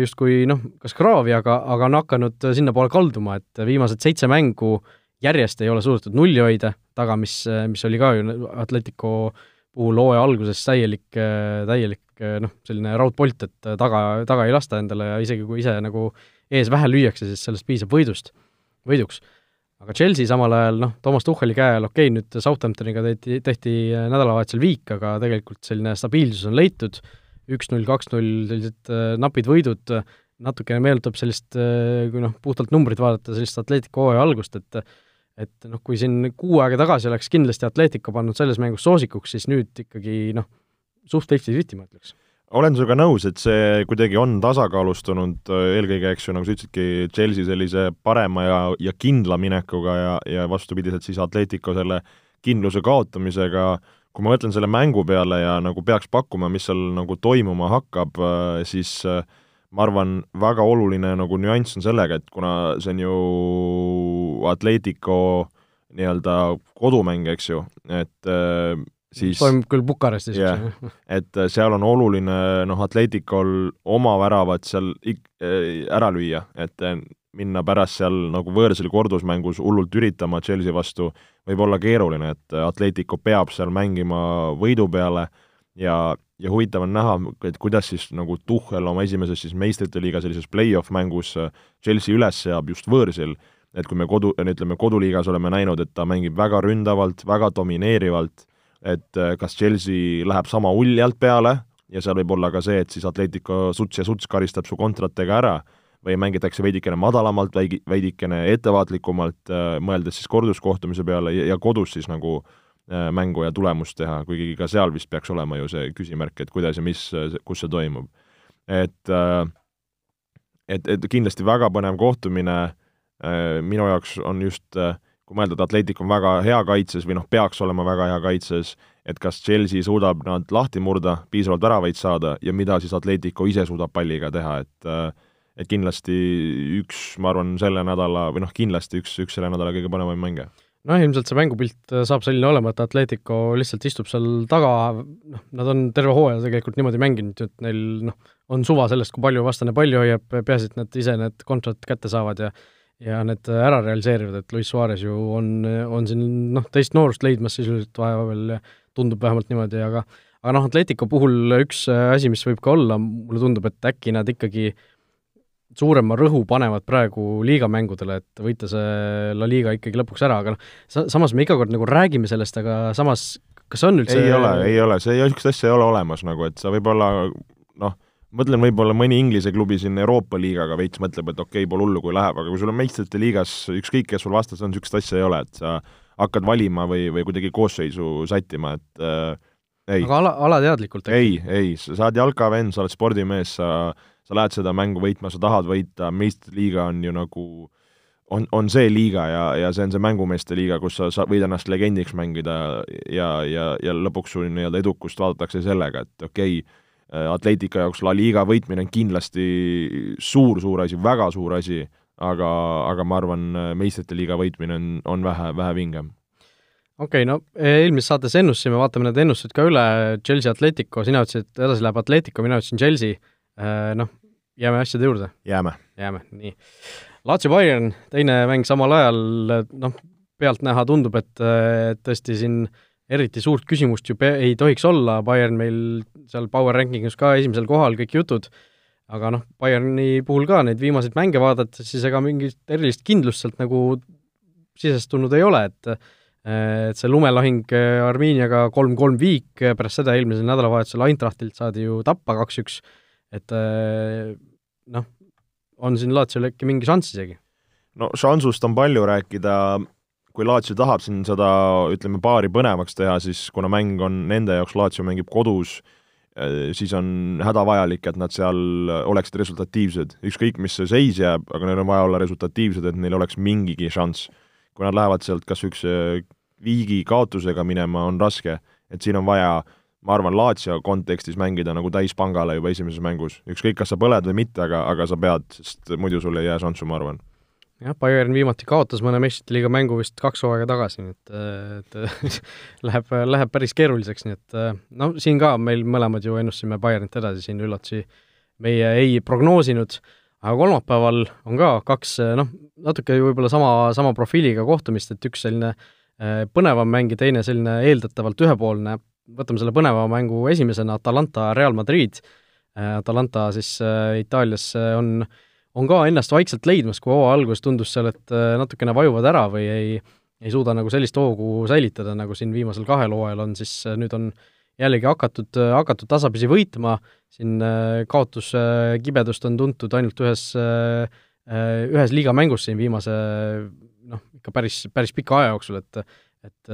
justkui noh, kas kraavi, aga, aga on hakanud sinnapoole kalduma, et viimased seitse mängu järjest ei ole suudetud nulli hoida taga, mis, mis oli ka ju Atletico äh, puhul hooaja alguses täielik, täielik noh, selline raudpolt, et taga, taga ei lasta endale ja isegi kui ise nagu ees vähe lüüakse, siis sellest piisab võidust, võiduks. aga Chelsea samal ajal, noh, Toomas Tuhheli käe all, okei okay,, nüüd Southamptoniga tehti, tehti nädalavahetusel viik, aga tegelikult selline stabiilsus on leitud, üks-null, kaks-null, sellised äh, napid võidud, natukene meenutab sellist, äh, kui noh, puhtalt numbrit vaadata, sellist Atletico hooaja algust, et et noh, kui siin kuu aega tagasi oleks kindlasti Atletico pannud selles mängus soosikuks, siis nüüd ikkagi noh, suht fifty-fifty ma ütleks. Olen sinuga nõus, et see kuidagi on tasakaalustunud eelkõige, eks ju, nagu sa ütlesidki, Chelsea sellise parema ja, ja kindla minekuga ja, ja vastupidiselt siis Atletico selle kindluse kaotamisega, kui ma mõtlen selle mängu peale ja nagu peaks pakkuma, mis seal nagu toimuma hakkab, siis äh, ma arvan, väga oluline nagu nüanss on sellega, et kuna see on ju Atletico nii-öelda kodumäng, eks ju, et äh, siis toimub küll Bukarestis yeah,, et äh, seal on oluline noh, Atleticol oma väravad seal ik-, äh, ära lüüa, et äh, minna pärast seal nagu võõrsil kordusmängus hullult üritama Chelsea vastu, võib olla keeruline, et Atletico peab seal mängima võidu peale ja ja huvitav on näha, et kuidas siis nagu Tuhhel oma esimeses siis meistrite liiga sellises play-off mängus Chelsea üles seab just võõrsil, et kui me kodu, ütleme koduliigas oleme näinud, et ta mängib väga ründavalt, väga domineerivalt, et äh, kas Chelsea läheb sama uljalt peale ja seal võib olla ka see, et siis Atletico suts ja suts karistab su kontratega ära või mängitakse veidikene madalamalt, veidi, veidikene ettevaatlikumalt, äh, mõeldes siis korduskohtumise peale ja, ja kodus siis nagu äh, mängu ja tulemust teha, kuigi ka seal vist peaks olema ju see küsimärk, et kuidas ja mis, kus see toimub. et, et, et kindlasti väga põnev kohtumine minu jaoks on just, kui mõelda, et Atletic on väga hea kaitses või noh, peaks olema väga hea kaitses, et kas Chelsea suudab nad lahti murda, piisavalt väravaid saada ja mida siis Atletico ise suudab palliga teha, et et kindlasti üks, ma arvan, selle nädala või noh, kindlasti üks, üks selle nädala kõige paremaid mänge noh, ilmselt see mängupilt äh, saab selline olema, et Atletico lihtsalt istub seal taga, noh, nad on terve hooaja tegelikult niimoodi mänginud, et neil noh, on suva sellest, kui palju vastane palli hoiab, peaasi, et nad ise need kontrad kätte saavad ja ja need ära realiseerivad, et Luis Suarez ju on, on siin noh, teist noorust leidmas sisuliselt vahepeal tundub vähemalt niimoodi, aga aga noh, Atletico puhul üks asi, mis võib ka olla, mulle tundub, et äkki nad ikkagi suurema rõhu panevad praegu liigamängudele, et võita see La Liga ikkagi lõpuks ära, aga noh, sa-, samas me iga kord nagu räägime sellest, aga samas kas on üldse ei ole, ei ole, see, niisugust asja ei ole olemas nagu, et sa võib-olla noh, mõtlen võib-olla mõni Inglise klubi siin Euroopa liigaga veits mõtleb, et okei okay,, pole hullu, kui läheb, aga kui sul on meistrite liigas ükskõik, kes sul vastas on, niisugust asja ei ole, et sa hakkad valima või, või kuidagi koosseisu sättima, et äh, ei. aga ala, alateadlikult äkki? ei, ei, sa oled jalkavend, sa oled spordimees, sa, sa lähed seda mängu võitma, sa tahad võita, meistrite liiga on ju nagu on, on see liiga ja, ja see on see mängumeeste liiga, kus sa, sa võid ennast legendiks mängida ja, ja, ja lõpuks su nii-öelda edukust vaadatakse sellega, et okei okay,, Atletica jaoks La Liga võitmine on kindlasti suur-suur asi, väga suur asi, aga, aga ma arvan, äh, meistrite liiga võitmine on, on vähe, vähe vingem. okei okay,, no eelmises saates ennustasime, vaatame need ennustused ka üle, Chelsea Atletico, sina ütlesid, et edasi läheb Atletico, mina ütlesin Chelsea, äh, noh, jääme asjade juurde? jääme. jääme, nii. Lazio Bayern, teine mäng samal ajal, noh, pealtnäha tundub, et tõesti siin äh, eriti suurt küsimust ju pe-, ei tohiks olla, Bayern meil seal power rankingus ka esimesel kohal, kõik jutud, aga noh, Bayerni puhul ka neid viimaseid mänge vaadates, siis ega mingit erilist kindlust sealt nagu sisestunud ei ole, et et see lumelahing Armiiniaga kolm-kolm viik, pärast seda eelmisel nädalavahetusel Eintrachtilt saadi ju tappa kaks-üks, et noh, on siin Laatsiol äkki mingi šanss isegi? no šansust on palju rääkida, kui Laatsio tahab siin seda, ütleme, paari põnevaks teha, siis kuna mäng on nende jaoks, Laatsio mängib kodus, eh, siis on hädavajalik, et nad seal oleksid resultatiivsed. ükskõik, mis see seis jääb, aga neil on vaja olla resultatiivsed, et neil oleks mingigi šanss. kui nad lähevad sealt kas üks viigi kaotusega minema, on raske, et siin on vaja ma arvan, Laatsio kontekstis mängida nagu täispangale juba esimeses mängus. ükskõik, kas sa põled või mitte, aga, aga sa pead, sest muidu sul ei jää šanssu, ma arvan jah, Bayern viimati kaotas mõne meistrite liiga mängu vist kaks hooaega tagasi, nii et, et läheb, läheb päris keeruliseks, nii et no siin ka meil mõlemad ju ennustasime Bayernit edasi, siin üllatusi meie ei prognoosinud, aga kolmapäeval on ka kaks noh, natuke võib-olla sama, sama profiiliga kohtumist, et üks selline eh, põnevam mäng ja teine selline eeldatavalt ühepoolne, võtame selle põneva mängu esimesena, Atalanta Real Madrid, eh, Atalanta siis eh, Itaalias on äh, on ka ennast vaikselt leidmas, kui hooaja alguses tundus seal, et äh, natukene vajuvad ära või ei, ei suuda nagu sellist hoogu säilitada, nagu siin viimasel kahel hooajal on, siis äh, nüüd on jällegi hakatud, äh, hakatud tasapisi võitma, siin kaotuse kibedust on tuntud ainult ühes, ühes liiga mängus siin viimase noh, ikka päris, päris pika aja jooksul, et et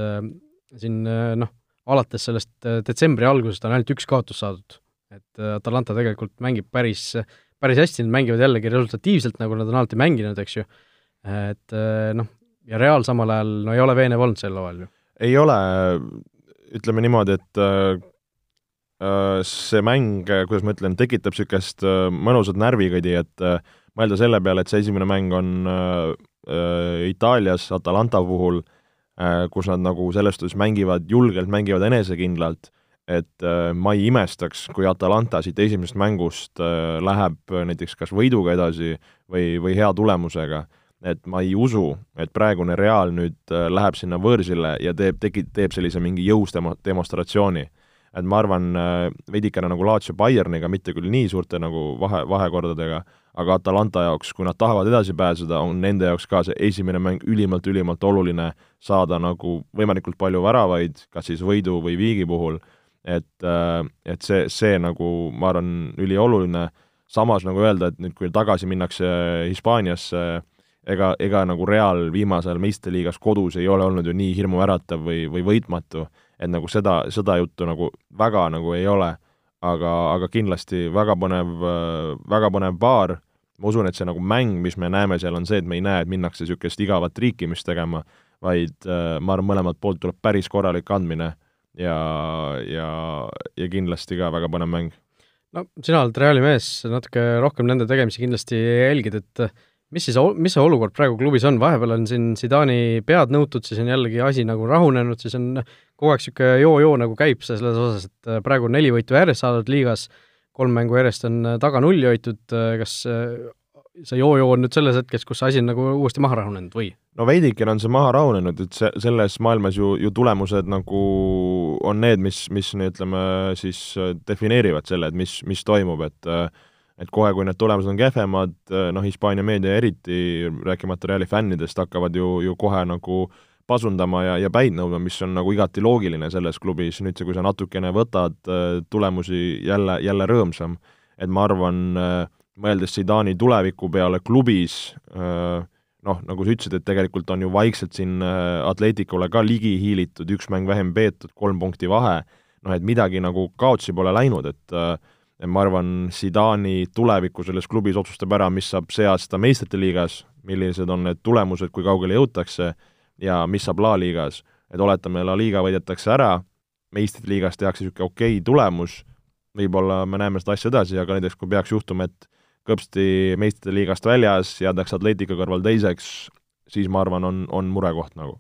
siin noh, alates sellest detsembri algusest on ainult üks kaotus saadud. et Atalanta tegelikult mängib päris päris hästi, nad mängivad jällegi resultatiivselt, nagu nad on alati mänginud, eks ju, et eh, noh, ja Real samal ajal no ei ole veenev olnud sel hooajal ju. ei ole, ütleme niimoodi, et äh, see mäng, kuidas ma ütlen, tekitab niisugust äh, mõnusat närvikõdi, et äh, mõelda selle peale, et see esimene mäng on Itaalias Atalanta puhul kus nad nagu selles suhtes mängivad julgelt, mängivad enesekindlalt et äh, ma ei imestaks, kui Atalanta siit esimesest mängust äh, läheb näiteks kas võiduga edasi või, või hea tulemusega. et ma ei usu, et praegune Real nüüd äh, läheb sinna võõrsile ja teeb, tegi-, teeb sellise mingi jõus demo-, demonstratsiooni. et ma arvan, veidikene nagu Lazio Bayerniga, mitte küll nii suurte nagu vahe, vahekordadega, aga Atalanta jaoks, kui nad tahavad edasi pääseda, on nende jaoks ka see esimene mäng ülimalt-ülimalt oluline, saada nagu võimalikult palju väravaid, kas siis võidu või viigi puhul et, äh, et see, see nagu ma arvan, ülioluline, samas nagu öelda, et nüüd, kui tagasi minnakse Hispaaniasse, ega, ega nagu Real viimasel meistriliigas kodus ei ole olnud ju nii hirmuäratav või, või võitmatu, et nagu seda, seda juttu nagu väga nagu ei ole, aga, aga kindlasti väga põnev, väga põnev paar, ma usun, et see nagu mäng, mis me näeme seal, on see, et me ei näe, et minnakse niisugust igavat riikimist tegema, vaid äh, ma arvan, mõlemalt poolt tuleb päris korralik andmine ja, ja, ja kindlasti ka väga põnev mäng. no sina oled Reali mees, natuke rohkem nende tegemisi kindlasti jälgid, et mis siis, mis see olukord praegu klubis on, vahepeal on siin Zidani pead nõutud, siis on jällegi asi nagu rahunenud, siis on kogu aeg niisugune joo-joo nagu käib selles osas, et praegu on neli võitu järjest saadud liigas, kolm mängu järjest on taga nulli hoitud, kas see joo-joo on nüüd selles hetkes, kus asi on nagu uuesti maha rahunenud või? no veidikene on see maha rahunenud, et see, selles maailmas ju, ju tulemused nagu on need, mis, mis ütleme siis defineerivad selle, et mis, mis toimub, et et kohe, kui need tulemused on kehvemad, noh, Hispaania meedia eriti, rääkimata Reali fännidest, hakkavad ju, ju kohe nagu pasundama ja, ja päid nõudma, mis on nagu igati loogiline selles klubis, nüüd see, kui sa natukene võtad tulemusi jälle, jälle rõõmsam, et ma arvan äh, mõeldes Zidani tuleviku peale klubis, noh, nagu sa ütlesid, et tegelikult on ju vaikselt siin Atleticule ka ligi hiilitud, üks mäng vähem peetud, kolm punkti vahe, noh et midagi nagu kaotsi pole läinud, et ma arvan, Zidani tuleviku selles klubis otsustab ära, mis saab see aasta meistrite liigas, millised on need tulemused, kui kaugele jõutakse, ja mis saab La liigas. et oletame, La liiga võidetakse ära, meistrite liigas tehakse niisugune okei okay tulemus, võib-olla me näeme seda asja edasi, aga näiteks kui peaks juhtuma, et kõpsti meistrite liigast väljas, jäädakse Atletica kõrval teiseks, siis ma arvan, on, on murekoht nagu.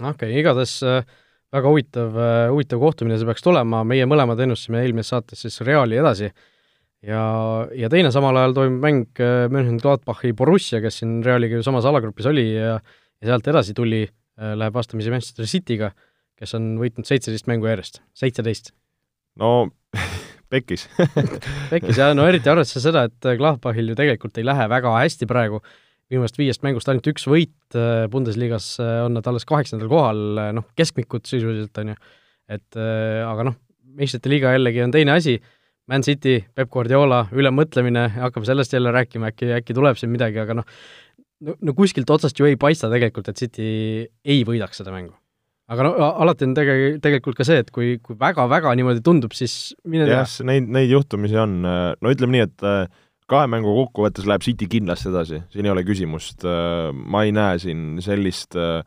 okei okay,, igatahes äh, väga huvitav äh,, huvitav kohtumine see peaks tulema, meie mõlemad ennustasime eelmises saates siis Reali edasi ja, ja teine samal ajal toimub mäng äh, Mönchengladbachi Borussia, kes siin Realiga ju samas alagrupis oli ja ja sealt edasi tuli äh,, läheb vastamisi Manchester Cityga, kes on võitnud seitseteist mängu järjest, seitseteist. no pekkis. Pekkis jah, no eriti arvestades seda, et Gladbachil ju tegelikult ei lähe väga hästi praegu, viimasest viiest mängust ainult üks võit, Bundesliga-s on nad alles kaheksandal kohal, noh, keskmikud sisuliselt, on ju, et aga noh, meistrite liiga jällegi on teine asi, Man City, Peep Guardiola, ülemõtlemine, hakkame sellest jälle rääkima, äkki, äkki tuleb siin midagi, aga noh, no, no kuskilt otsast ju ei paista tegelikult, et City ei võidaks seda mängu aga no alati on tege-, tegelikult ka see, et kui, kui väga-väga niimoodi tundub, siis mine tea. jah, neid, neid juhtumisi on, no ütleme nii, et äh, kahe mängu kokkuvõttes läheb City kindlasti edasi, siin ei ole küsimust, äh, ma ei näe siin sellist äh,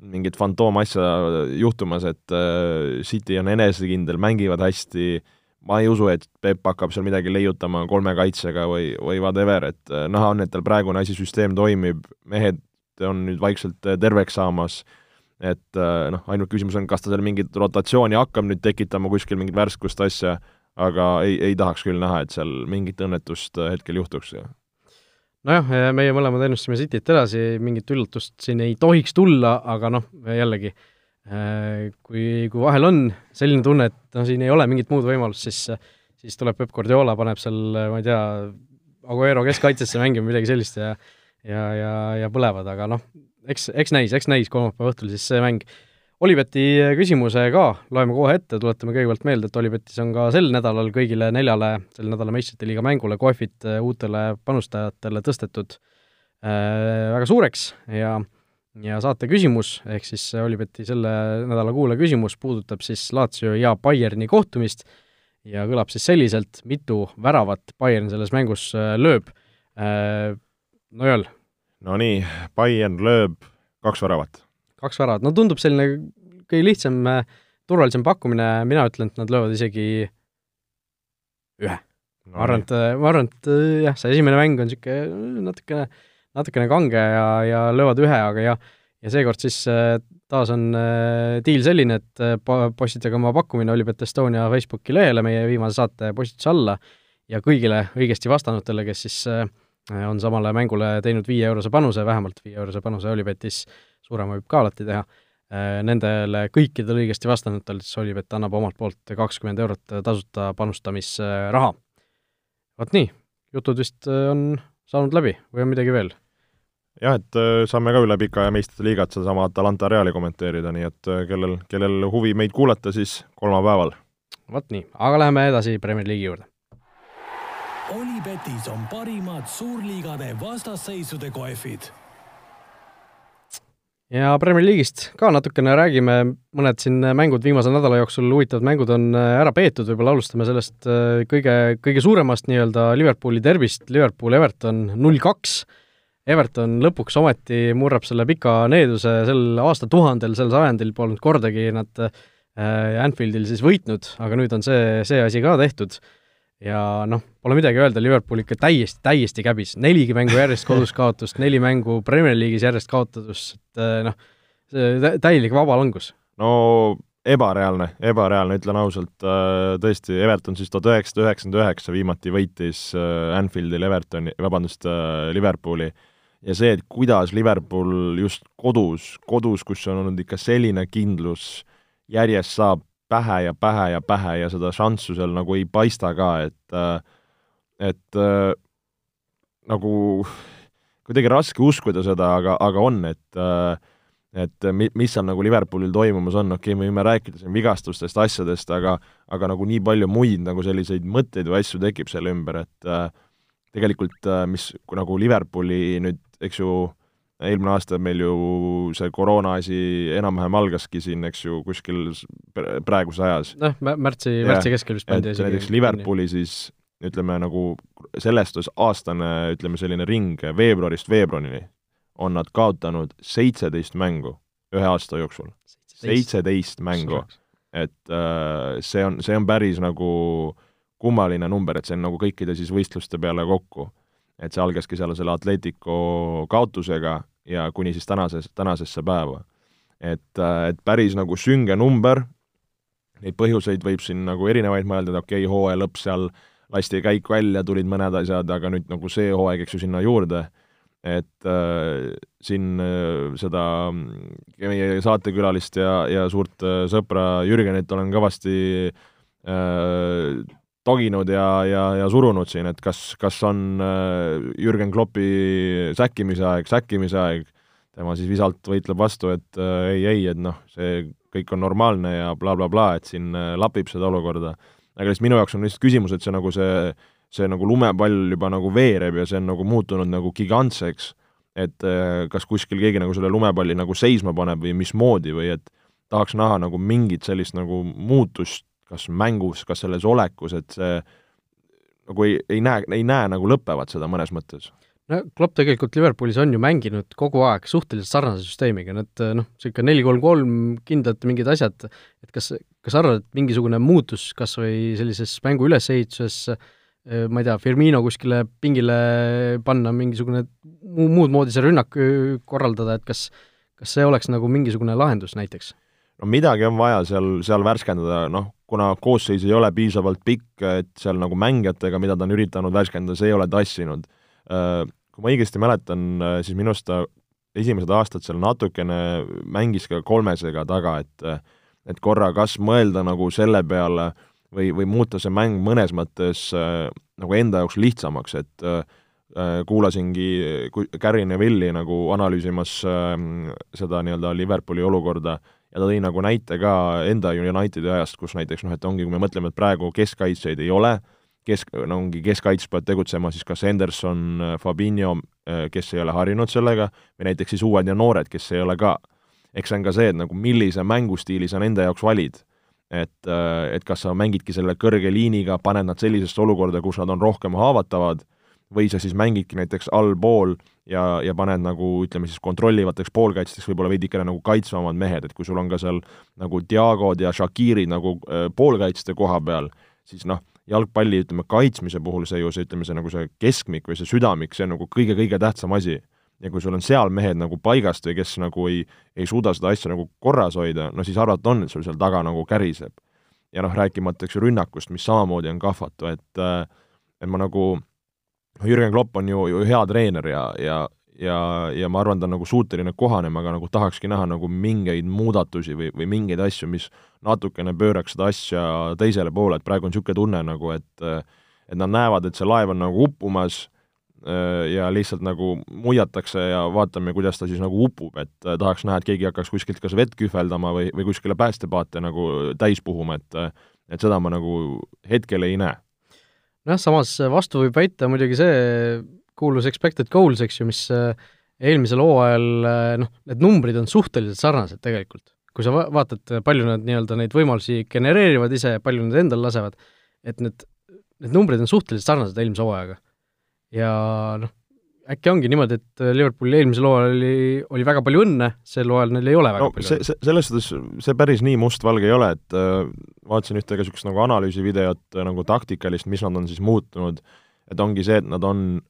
mingit fantoomasja juhtumas, et City on enesekindel, mängivad hästi, ma ei usu, et Peep hakkab seal midagi leiutama kolme kaitsega või, või whatever, et näha on, et tal praegune asi, süsteem toimib, mehed on nüüd vaikselt terveks saamas et äh, noh, ainult küsimus on, kas ta seal mingit rotatsiooni hakkab nüüd tekitama kuskil mingit värskust asja, aga ei, ei tahaks küll näha, et seal mingit õnnetust äh, hetkel juhtuks. nojah, meie mõlemad ennustasime Cityt edasi, mingit üllatust siin ei tohiks tulla, aga noh, jällegi, äh, kui, kui vahel on selline tunne, et no siin ei ole mingit muud võimalust, siis siis tuleb Peep Guardiola, paneb seal, ma ei tea, Aguero keskkaitsesse mängima, midagi sellist ja ja, ja, ja põlevad, aga noh, eks, eks näis, eks näis kolmapäeva õhtul siis see mäng. Olibeti küsimuse ka loeme kohe ette, tuletame kõigepealt meelde, et Olipetis on ka sel nädalal kõigile neljale selle nädala meistrite liiga mängule kohvid äh, uutele panustajatele tõstetud äh, väga suureks ja ja saate küsimus, ehk siis Olibeti selle nädala kuulaja küsimus puudutab siis Lazio ja Bayerni kohtumist ja kõlab siis selliselt, mitu väravat Bayern selles mängus äh, lööb äh,. Nojal, Nonii, Bayern lööb kaks väravat. kaks väravat, no tundub selline kõige lihtsam, äh, turvalisem pakkumine, mina ütlen, et nad löövad isegi ühe no,. ma arvan, et, äh, ma arvan, et äh, jah, see esimene mäng on niisugune natukene, natukene kange ja, ja löövad ühe, aga ja ja seekord siis taas on diil selline, et postitage oma pakkumine Olipet Estonia Facebooki lehele meie viimase saate postituse alla ja kõigile õigesti vastanutele, kes siis äh, Äh, on samale mängule teinud viie-eurose panuse, vähemalt viie-eurose panuse Olipetis, suurema võib ka alati teha, äh, nendele kõikidele õigesti vastanutele siis Olipet annab omalt poolt kakskümmend eurot tasuta panustamisraha. vot nii, jutud vist äh, on saanud läbi või on midagi veel? jah, et saame ka üle pika ja meistrite liigat sedasama Atalanta Reali kommenteerida, nii et kellel, kellel huvi meid kuulata, siis kolmapäeval. vot nii, aga läheme edasi Premier League'i juurde Olipetis on parimad suurliigade vastasseisude kohvid. ja Premier League'ist ka natukene räägime, mõned siin mängud viimase nädala jooksul, huvitavad mängud on äh, ära peetud, võib-olla alustame sellest äh, kõige, kõige suuremast nii-öelda Liverpooli derbist, Liverpool-Everton null kaks. Everton lõpuks ometi murrab selle pika needuse sel aastatuhandel, sel sajandil polnud kordagi nad äh, Anfieldil siis võitnud, aga nüüd on see, see asi ka tehtud ja noh, pole midagi öelda, Liverpool ikka täiesti, täiesti käbis, neligi mängu järjest kodus kaotust, neli mängu Premier League'is järjest kaotust, et eh, noh, täielik vabalangus. no ebareaalne, ebareaalne, ütlen ausalt, tõesti, Everton siis tuhat üheksasada üheksakümmend üheksa viimati võitis Anfieldil Evertoni, vabandust, Liverpooli ja see, et kuidas Liverpool just kodus, kodus, kus on olnud ikka selline kindlus, järjest saab pähe ja pähe ja pähe ja seda šanssu seal nagu ei paista ka, et et äh, nagu kuidagi raske uskuda seda, aga, aga on, et äh, et mi-, mis seal nagu Liverpoolil toimumas on, okei okay,, me võime rääkida siin vigastustest, asjadest, aga aga nagu nii palju muid nagu selliseid mõtteid või asju tekib selle ümber, et äh, tegelikult äh, mis nagu Liverpooli nüüd, eks ju, eelmine aasta meil ju see koroona asi enam-vähem algaski siin, eks ju, kuskil praeguses ajas. noh, märtsi, märtsi keskel vist pandi isegi. näiteks Liverpooli siis ütleme nagu sellest aastane, ütleme selline ring veebruarist veebruarini on nad kaotanud seitseteist mängu ühe aasta jooksul. seitseteist mängu. et äh, see on, see on päris nagu kummaline number, et see on nagu kõikide siis võistluste peale kokku. Et see algaski seal selle Atletico kaotusega ja kuni siis tänases, tänasesse päeva. et, äh, et päris nagu sünge number, neid põhjuseid võib siin nagu erinevaid mõelda, et okei okay,, hooaja lõpp seal lasti käik välja, tulid mõned asjad, aga nüüd nagu see hooaeg, eks ju, sinna juurde, et äh, siin äh, seda meie saatekülalist ja, ja suurt äh, sõpra Jürgenit olen kõvasti äh, toginud ja, ja, ja surunud siin, et kas, kas on äh, Jürgen Kloppi säkkimise aeg, säkkimise aeg, tema siis visalt võitleb vastu, et äh, ei, ei, et noh, see kõik on normaalne ja blablabla bla, bla, et siin äh, lapib seda olukorda. aga lihtsalt minu jaoks on lihtsalt küsimus, et see nagu see, see nagu lumepall juba nagu veereb ja see on nagu muutunud nagu gigantseks, et äh, kas kuskil keegi nagu selle lumepalli nagu seisma paneb või mismoodi või et tahaks näha nagu mingit sellist nagu muutust kas mängus, kas selles olekus, et see nagu ei, ei näe, ei näe nagu lõppevat seda mõnes mõttes no Klopp tegelikult Liverpoolis on ju mänginud kogu aeg suhteliselt sarnase süsteemiga, need noh, niisugune neli-kolm-kolm, kindlad mingid asjad, et kas, kas arvad, et mingisugune muutus kas või sellises mängu ülesehituses, ma ei tea, Firmino kuskile pingile panna, mingisugune muu, muud moodi see rünnak korraldada, et kas kas see oleks nagu mingisugune lahendus näiteks? No midagi on vaja seal, seal värskendada, noh, kuna koosseis ei ole piisavalt pikk, et seal nagu mängijatega, mida ta on üritanud värskendada, see ei ole tassinud. Äh, kui ma õigesti mäletan, äh, siis minu arust ta esimesed aastad seal natukene mängis ka kolmesega taga, et et korra kas mõelda nagu selle peale või, või muuta see mäng mõnes mõttes äh, nagu enda jaoks lihtsamaks, et äh, kuulasingi Gary Neville'i nagu analüüsimas äh, seda nii-öelda Liverpooli olukorda äh, ja ta tõi nagu näite ka enda Unitedi ajast, kus näiteks noh, et ongi, kui me mõtleme, et praegu keskkaitsjaid ei ole, kesk, no ongi keskkaitses peavad tegutsema siis kas Henderson, Fabinho, kes ei ole harjunud sellega, või näiteks siis uued ja noored, kes ei ole ka. eks see on ka see, et nagu millise mängustiili sa nende jaoks valid. et, et kas sa mängidki selle kõrge liiniga, paned nad sellisesse olukorda, kus nad on rohkem haavatavad, või sa siis mängidki näiteks allpool ja, ja paned nagu ütleme siis kontrollivateks poolkaitsjateks võib-olla veidikene nagu kaitsvamad mehed, et kui sul on ka seal nagu Diagod ja Shakirid nagu äh, poolkaitsjate koha peal, siis noh, jalgpalli ütleme kaitsmise puhul see ju see, ütleme see nagu see keskmik või see südamik, see on nagu kõige-kõige tähtsam asi. ja kui sul on seal mehed nagu paigast või kes nagu ei, ei suuda seda asja nagu korras hoida, no siis arvata on, et sul seal taga nagu käriseb. ja noh, rääkimata eks ju rünnakust, mis samamoodi on kahvatu, et äh, et ma nagu Jürgen Klopp on ju, ju hea treener ja, ja ja, ja ma arvan, ta on nagu suuteline kohanema, aga nagu tahakski näha nagu mingeid muudatusi või, või mingeid asju, mis natukene pööraks seda asja teisele poole, et praegu on niisugune tunne nagu, et et nad näevad, et see laev on nagu uppumas ja lihtsalt nagu muiatakse ja vaatame, kuidas ta siis nagu upub, et tahaks näha, et keegi hakkaks kuskilt kas vett kühveldama või, või kuskile päästepaate nagu täis puhuma, et et seda ma nagu hetkel ei näe nojah, samas vastu võib väita muidugi see kuulus expected goals, eks ju, mis äh, eelmisel hooajal äh, noh, need numbrid on suhteliselt sarnased tegelikult. kui sa va-, vaatad, palju nad nii-öelda neid võimalusi genereerivad ise ja palju nad endale lasevad, et need, need numbrid on suhteliselt sarnased eelmise hooajaga. ja noh, äkki ongi niimoodi, et äh, Liverpoolil eelmisel hooajal oli, oli väga palju õnne, sel hooajal neil ei ole väga no, palju see, see, selles suhtes see päris nii mustvalge ei ole, et äh, vaatasin ühte ka niisugust nagu analüüsivideot äh, nagu taktikalist, mis nad on siis muutunud, et ongi see, et nad on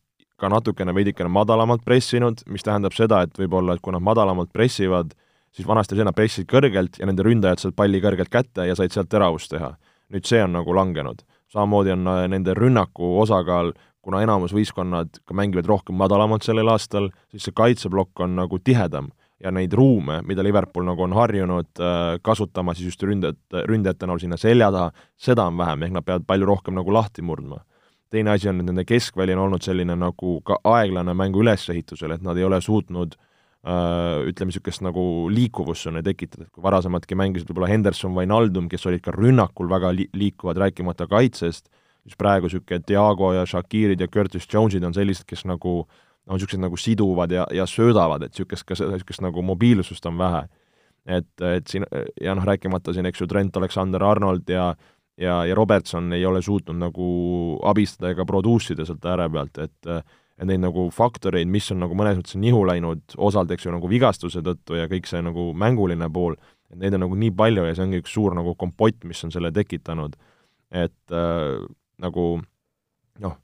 ka natukene veidikene madalamalt pressinud, mis tähendab seda, et võib-olla, et kui nad madalamalt pressivad, siis vanasti oli see, nad pressisid kõrgelt ja nende ründajad said palli kõrgelt kätte ja said sealt teravust teha. nüüd see on nagu langenud. samamoodi on äh, nende rünnaku osakaal, kuna enamus võistkonnad ka mängivad rohkem madalamalt sellel aastal, siis see kaitseplokk on nagu tihedam. Ja neid ruume, mida Liverpool nagu on harjunud äh, kasutama siis just ründajat, ründajate näol sinna selja taha, seda on vähem, ehk nad peavad palju rohkem nagu lahti murdma. Teine asi on, et nende keskväli on olnud selline nagu ka aeglane mängu ülesehitusel, et nad ei ole suutnud äh, ütleme, niisugust nagu liikuvust sinna tekitada, et kui varasematki mängisid võib-olla Henderson, Wijnaldum, kes olid ka rünnakul väga li-, liikuvad, rääkimata kaitsest, siis praegu niisugune Diago ja Shakirid ja Curtis Jones'id on sellised, kes nagu on niisugused nagu siduvad ja, ja söödavad, et niisugust ka niisugust nagu mobiilsust on vähe. et, et siin ja noh, rääkimata siin, eks ju, Trent Alexander-Arnold ja ja, ja Robertson ei ole suutnud nagu abistada ega produce ida sealt ääre pealt, et et neid nagu faktoreid, mis on nagu mõnes mõttes nihu läinud, osalt eks ju nagu vigastuse tõttu ja kõik see nagu mänguline pool, et neid on nagu nii palju ja see ongi üks suur nagu kompott, mis on selle tekitanud. et äh, nagu noh,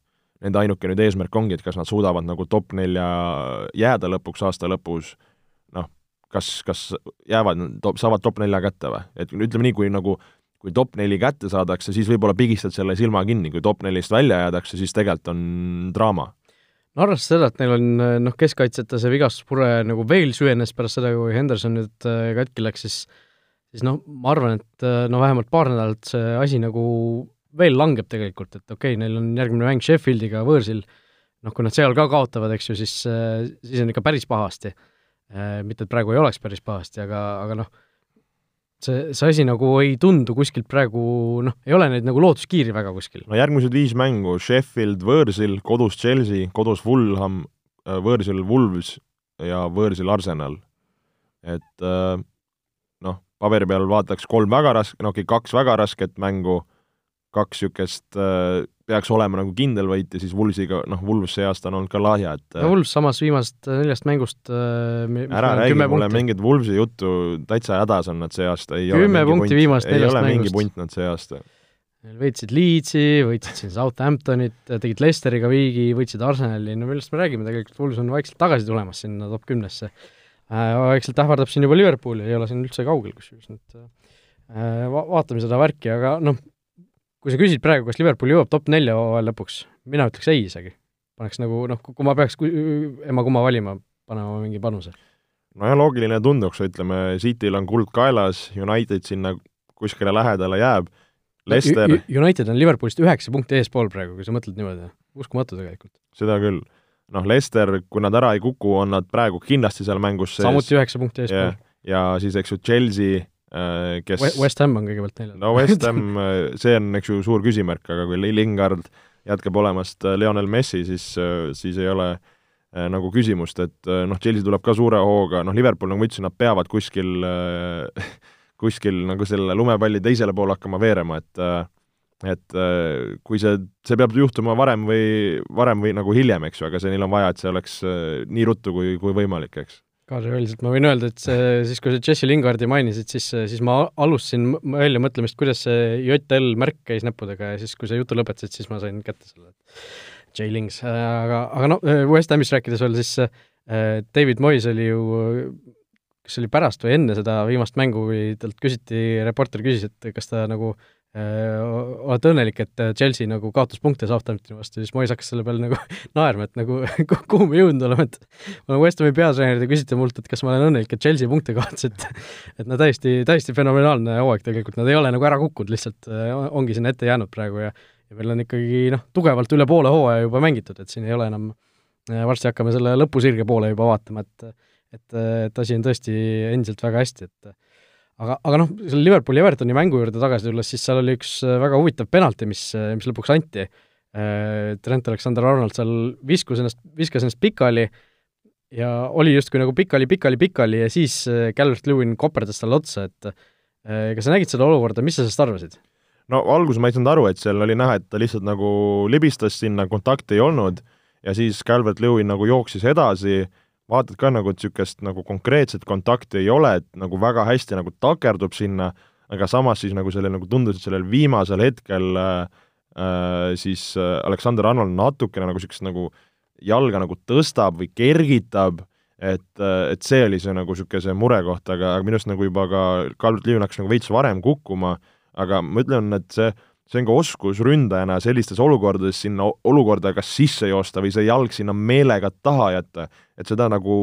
nende ainuke nüüd eesmärk ongi, et kas nad suudavad nagu top nelja jääda lõpuks aasta lõpus, noh, kas, kas jäävad, saavad top nelja kätte või? et ütleme nii, kui nagu kui top neli kätte saadakse, siis võib-olla pigistad selle silma kinni, kui top nelist välja jäädakse, siis tegelikult on draama. no arvestades seda, et neil on noh, keskkaitsjate see vigastuspure nagu veel süvenes pärast seda, kui Henderson nüüd äh, katki läks, siis siis noh, ma arvan, et äh, no vähemalt paar nädalat see asi nagu veel langeb tegelikult, et okei okay,, neil on järgmine mäng Sheffieldiga võõrsil, noh, kui nad seal ka kaotavad, eks ju, siis, äh, siis on ikka päris pahasti. mitte, et praegu ei oleks päris pahasti, aga, aga noh, see, see asi nagu ei tundu kuskilt praegu noh, ei ole neid nagu lootuskiiri väga kuskil. no järgmised viis mängu, Sheffield võõrsil, kodus Chelsea, kodus Fulham, äh, võõrsil Wolves ja võõrsil Arsenal. et äh, noh, paberi peal vaataks kolm väga raske, no okei okay,, kaks väga rasket mängu, kaks niisugust äh, peaks olema nagu kindel võit ja siis Wulvsiga, noh, Wulvs see aasta on olnud ka lahja, et no Wulvs samas viimasest äh, neljast mängust äh, ära räägi mulle mingit Wulvsi juttu, täitsa hädas on nad see aasta, ei kümme punkti viimasest neljast mängust. ei ole mingi punt nad see aasta. võitsid Leedsi, võitsid siin Southamptonit, tegid Leicesteriga viigi, võitsid Arsenali, no millest me räägime, tegelikult Wulvs on vaikselt tagasi tulemas sinna top kümnesse vaikselt ähvardab siin juba Liverpooli, ei ole siin üldse kaugel kusjuures, et äh, va vaatame seda värki, aga noh, kui sa küsid praegu, kas Liverpool jõuab top nelja hooajal lõpuks, mina ütleks ei isegi. paneks nagu noh, kui ma peaks ema-kumma valima, panema mingi panuse. nojah, loogiline tunduks, ütleme, Cityl on kuld kaelas, United sinna kuskile lähedale jääb, Lester United on Liverpoolist üheksa punkti eespool praegu, kui sa mõtled niimoodi. uskumatu tegelikult. seda küll. noh, Lester, kui nad ära ei kuku, on nad praegu kindlasti seal mängus sees. samuti üheksa punkti eespool. ja siis, eks ju, Chelsea kes West Ham on kõigepealt neljal. no West Ham, äh, see on, eks ju, suur küsimärk, aga kui Lingard jätkab olemast äh, Lionel Messi, siis, siis ei ole nagu küsimust, et noh, Chelsea tuleb ka suure hooga, noh, Liverpool, nagu ma ütlesin, nad peavad kuskil kuskil nagu selle lumepalli teisele poole hakkama veerema, et et kui see, see peab juhtuma varem või, varem või nagu hiljem, eks ju, aga see, neil on vaja, et see oleks nii ruttu kui, kui võimalik, eks kaasavõiliselt ma võin öelda, et see, siis kui sa Jesse Lingardi mainisid, siis, siis ma alustasin välja mõtlemist, kuidas see JL märk käis näppudega ja siis, kui sa jutu lõpetasid, siis ma sain kätte selle J-Lings, aga, aga noh, West Hamist rääkides veel, siis äh, David Moyes oli ju kas see oli pärast või enne seda viimast mängu, kui talt küsiti, reporter küsis, et kas ta nagu äh, Äh, olete õnnelik, et äh, Chelsea nagu kaotas punkte Southamptoni vastu, siis Mois hakkas selle peale nagu naerma, et nagu kuhu me jõudnud oleme, et ma olen West Hami peatreener, te küsite mult, et kas ma olen õnnelik, et Chelsea punkte kaotas, et et no täiesti, täiesti fenomenaalne hooaeg tegelikult, nad ei ole nagu ära kukkunud, lihtsalt äh, ongi sinna ette jäänud praegu ja ja meil on ikkagi noh, tugevalt üle poole hooaja juba mängitud, et siin ei ole enam, varsti hakkame selle lõpusirge poole juba vaatama, et et, et asi on tõesti endiselt väga hästi, et aga, aga noh, selle Liverpooli Evertoni mängu juurde tagasi tulles, siis seal oli üks äh, väga huvitav penalti, mis, äh, mis lõpuks anti. Äh, Trent Alexander-Arnold seal viskus ennast, viskas ennast pikali ja oli justkui nagu pikali, pikali, pikali ja siis Calvert-Lewin koperdas talle otsa, et kas sa nägid seda olukorda, mis sa sellest arvasid? no alguses ma ei saanud aru, et seal oli näha, et ta lihtsalt nagu libistas sinna, kontakti ei olnud ja siis Calvert-Lewin nagu jooksis edasi vaatad ka nagu, et niisugust nagu konkreetset kontakti ei ole, et nagu väga hästi nagu takerdub sinna, aga samas siis nagu sellel nagu tundus, et sellel viimasel hetkel äh, äh siis äh, Aleksander Arnold natukene nagu niisugust nagu jalga nagu tõstab või kergitab et, et see oli see nagu niisugune see murekoht, aga, aga minu arust nagu juba ka Calvert Lewin hakkas nagu veits varem kukkuma, aga ma ütlen, et see, see on ka oskus ründajana sellistes olukordades sinna olukorda kas sisse joosta või see jalg sinna meelega taha jätta, et seda nagu,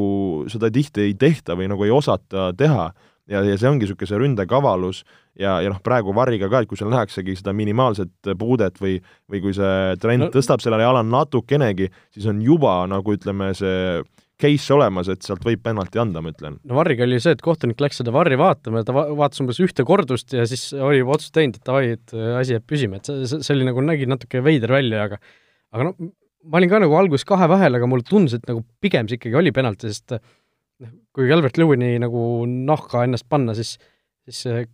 seda tihti ei tehta või nagu ei osata teha ja, ja see ongi niisugune see ründekavalus ja, ja noh, praegu Varriga ka, et kui seal nähaksegi seda minimaalset puudet või, või kui see trend no. tõstab sellele jala natukenegi, siis on juba nagu ütleme, see case olemas, et sealt võib penalti anda, ma ütlen. no Varriga oli see, et kohtunik läks seda Varri vaatama ja ta va vaatas umbes ühte kordust ja siis oli juba otsust teinud, et davai, et äh, asi jääb püsima, et see, see oli nagu, nägi natuke veider välja, aga aga noh, ma olin ka nagu alguses kahe vahel, aga mulle tundus, et nagu pigem see ikkagi oli penalti, sest noh, kui Albert Lewini nagu nahka ennast panna, siis siis äh,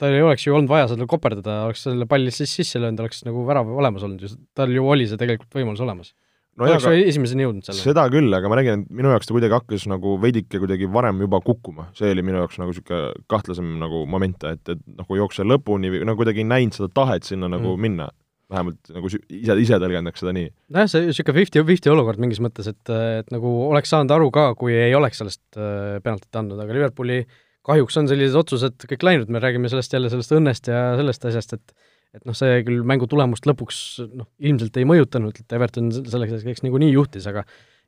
tal ei oleks ju olnud vaja seda koperdada, oleks selle palli siis sisse löönud, oleks nagu värav olemas olnud ju, tal ju oli see tegelikult võimalus olemas no oleks aga, esimeseni jõudnud selle? seda küll, aga ma räägin, et minu jaoks ta kuidagi hakkas nagu veidike kuidagi varem juba kukkuma, see oli minu jaoks nagu niisugune kahtlasem nagu moment, et, et nagu jookse lõpuni või nagu kuidagi ei näinud seda tahet sinna nagu mm. minna. vähemalt nagu ise, ise tõlgendaks seda nii. nojah, see niisugune fifty-fifty olukord mingis mõttes, et, et nagu oleks saanud aru ka, kui ei oleks sellest äh, penaltit andnud, aga Liverpooli kahjuks on sellised otsused kõik läinud, me räägime sellest jälle, sellest õnnest ja sellest asjast, et et noh, see küll mängu tulemust lõpuks noh, ilmselt ei mõjutanud, et Everton selleks hetkeks niikuinii juhtis, aga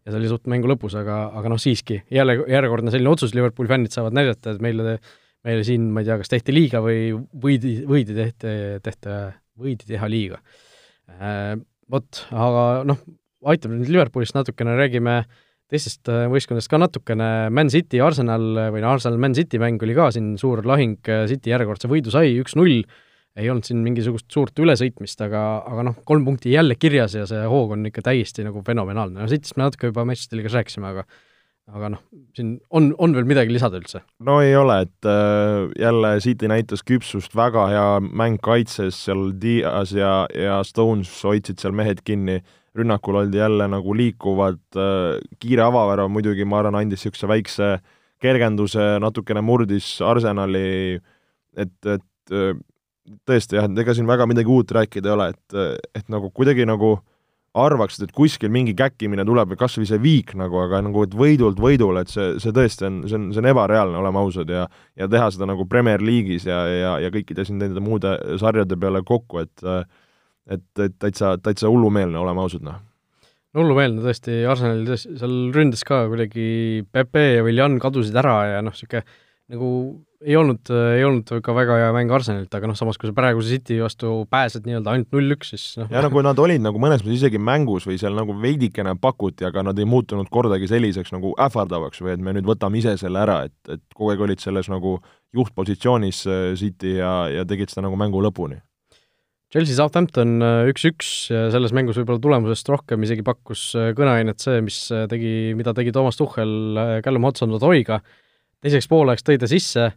ja see oli suht mängu lõpus, aga, aga noh, siiski, jälle järjekordne selline otsus, Liverpooli fännid saavad näidata, et meile, meile siin, ma ei tea, kas tehti liiga või võidi, võidi tehti, tehti, võidi teha liiga äh,. Vot, aga noh, aitab nüüd Liverpoolist natukene, räägime teistest äh, võistkondadest ka natukene, Man City, Arsenal või no Arsenal, Man City mäng oli ka siin suur lahing, City järjekordse võidu sai, üks-null, ei olnud siin mingisugust suurt ülesõitmist, aga, aga noh, kolm punkti jälle kirjas ja see hoog on ikka täiesti nagu fenomenaalne, no Cityst me natuke juba Manchester liigas rääkisime, aga aga noh, siin on, on veel midagi lisada üldse? no ei ole, et äh, jälle City näitas küpsust, väga hea mäng kaitses, seal Diaz ja, ja Stones hoidsid seal mehed kinni, rünnakul oldi jälle nagu liikuvad äh,, kiire avavärav muidugi, ma arvan, andis niisuguse väikse kergenduse, natukene murdis Arsenali, et, et äh, tõesti jah, et ega siin väga midagi uut rääkida ei ole, et, et nagu kuidagi nagu arvaksid, et kuskil mingi käkkimine tuleb või kas või see viik nagu, aga nagu et võidult võidule, et see, see tõesti on, see on, see on ebareaalne, oleme ausad, ja ja teha seda nagu Premier League'is ja, ja, ja kõikide siin nende muude sarjade peale kokku, et et, et täitsa, täitsa hullumeelne, oleme ausad, noh. Hullumeelne tõesti, Arsenal tõesti, seal ründas ka kuidagi Pepe ja Viljan kadusid ära ja noh, niisugune nagu ei olnud, ei olnud ka väga hea mäng Arsenalilt, aga noh, samas kui sa praeguse City vastu pääsed nii-öelda ainult null-üks, siis noh ja nagu nad olid nagu mõnes mõttes isegi mängus või seal nagu veidikene pakuti, aga nad ei muutunud kordagi selliseks nagu ähvardavaks või et me nüüd võtame ise selle ära, et, et kogu aeg olid selles nagu juhtpositsioonis äh, City ja, ja tegid seda nagu mängu lõpuni. Chelsea Southampton äh, üks-üks selles mängus võib-olla tulemusest rohkem isegi pakkus äh, kõneainet see, mis tegi, mida tegi Toomas Tuhhel Callum Hudson-Odoiga, teiseks pooleks tõi ta sisse,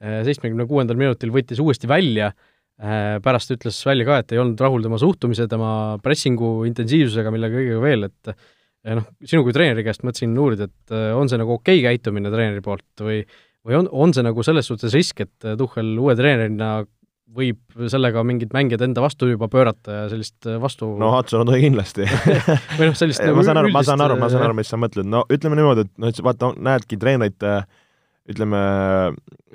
seitsmekümne kuuendal minutil võttis uuesti välja, äh, pärast ütles välja ka, et ei olnud rahul tema suhtumise, tema pressingu intensiivsusega, mille kõigega veel, et noh, sinu kui treeneri käest mõtlesin uurida, et äh, on see nagu okei okay käitumine treeneri poolt või või on, on see nagu selles suhtes risk, et Tuhhel uue treenerina võib sellega mingid mängijad enda vastu juba pöörata ja sellist vastu no Hudson on kindlasti. Või noh, sellist nagu ma saan aru, ma saan aru, ma saan aru, mis sa mõtled, no ütleme niimoodi, et noh, et vaata, näedki treenerit äh, ütleme,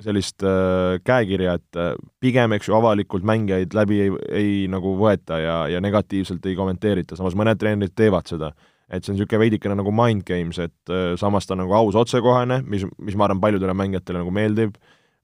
sellist äh, käekirja, et äh, pigem, eks ju, avalikult mängijaid läbi ei, ei nagu võeta ja, ja negatiivselt ei kommenteerita, samas mõned treenerid teevad seda. et see on niisugune veidikene nagu mind games, et äh, samas ta on nagu aus, otsekohene, mis, mis ma arvan, paljudele mängijatele nagu meeldib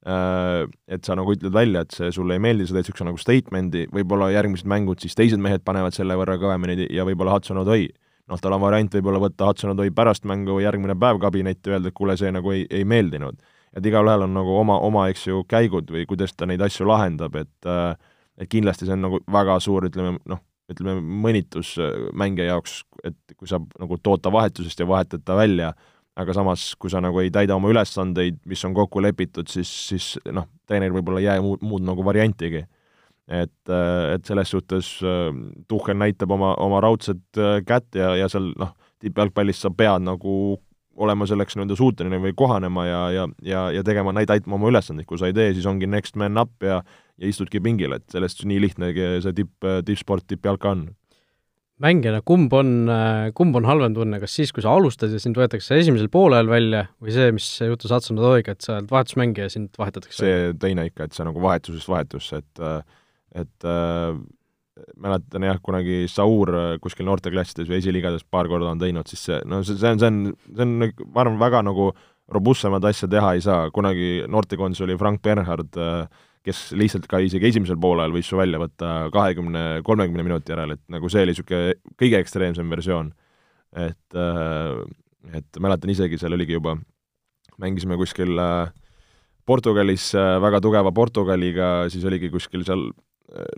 äh,, et sa nagu ütled välja, et see sulle ei meeldi, sa teed niisuguse nagu statement'i, võib-olla järgmised mängud siis teised mehed panevad selle võrra kõvemini ja võib-olla Hudson Odoi noh, tal on variant võib-olla võtta Hudson Odoi pärast mängu või järgmine päev kabinetti, öelda, et kuule, see nagu ei, ei meeldinud. et igalühel on nagu oma, oma, eks ju, käigud või kuidas ta neid asju lahendab, et äh, et kindlasti see on nagu väga suur, ütleme noh, ütleme mõnitus äh, mängija jaoks, et kui sa nagu tood ta vahetusest ja vahetad ta välja, aga samas, kui sa nagu ei täida oma ülesandeid, mis on kokku lepitud, siis, siis noh, treeneril võib-olla ei jää muud, muud nagu variantigi et, äh, et selles suhtes äh, Tuhhel näitab oma, oma raudset äh, kätt ja, ja seal noh, tippjalgpallis sa pead nagu olema selleks nii-öelda suuteline või kohanema ja, ja, ja, ja tegema, täitma oma ülesandeid, kui sa ei tee, siis ongi next man up ja ja istudki pingil, et sellest nii lihtne see tipp, tippsport, tippjalka on. mängijana, kumb on, kumb on halvem tunne, kas siis, kui sa alustad ja sind võetakse esimesel poolel välja või see, mis juhtus Hudson Odoiga, et sa oled vahetusmängija ja sind vahetatakse? see teine ikka, et sa nagu vahetusest vahetusse, et et äh, mäletan jah, kunagi Saur kuskil noorteklassides või esiliigades paar korda on teinud, siis see, no see, see on, see on, see on, ma arvan, väga nagu robustsemat asja teha ei saa, kunagi noortekoondis oli Frank Bernhard äh, kes lihtsalt ka isegi esimesel poolel võis su välja võtta kahekümne, kolmekümne minuti järel, et nagu see oli niisugune kõige ekstreemsem versioon. et, äh, et mäletan isegi, seal oligi juba, mängisime kuskil äh, Portugalis äh, väga tugeva Portugaliga, siis oligi kuskil seal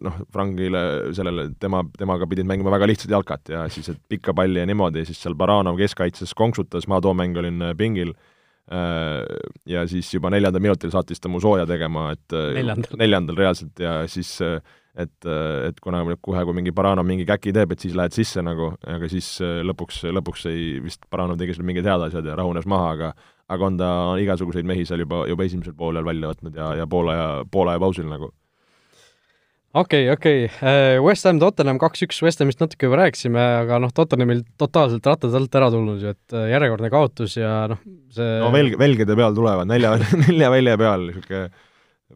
noh, Frangile, sellele, tema, temaga pidid mängima väga lihtsat jalkat ja siis, et pikka palli ja niimoodi siis seal Baranov keskkaitses konksutas, ma too mäng olin pingil Äh, ja siis juba neljandal minutil saatis ta mu sooja tegema, et äh, neljandal, neljandal reaalselt ja siis äh, et, et kuna kohe, kui mingi Baranov mingi käki teeb, et siis lähed sisse nagu, aga siis lõpuks, lõpuks ei, vist Baranov tegi seal mingid head asjad ja rahunes maha, aga aga on ta igasuguseid mehi seal juba, juba esimesel poolel välja võtnud ja, ja Poola ja, Poola ja pausil nagu okei okay,, okei okay., äh, West Ham, Tottenham kaks-üks, West Hamist natuke juba rääkisime, aga noh, Tottenhamil totaalselt rattad alt ära tulnud ju, et äh, järjekordne kaotus ja noh, see no velg, velgede peal tulevad, nelja, nelja välja peal, niisugune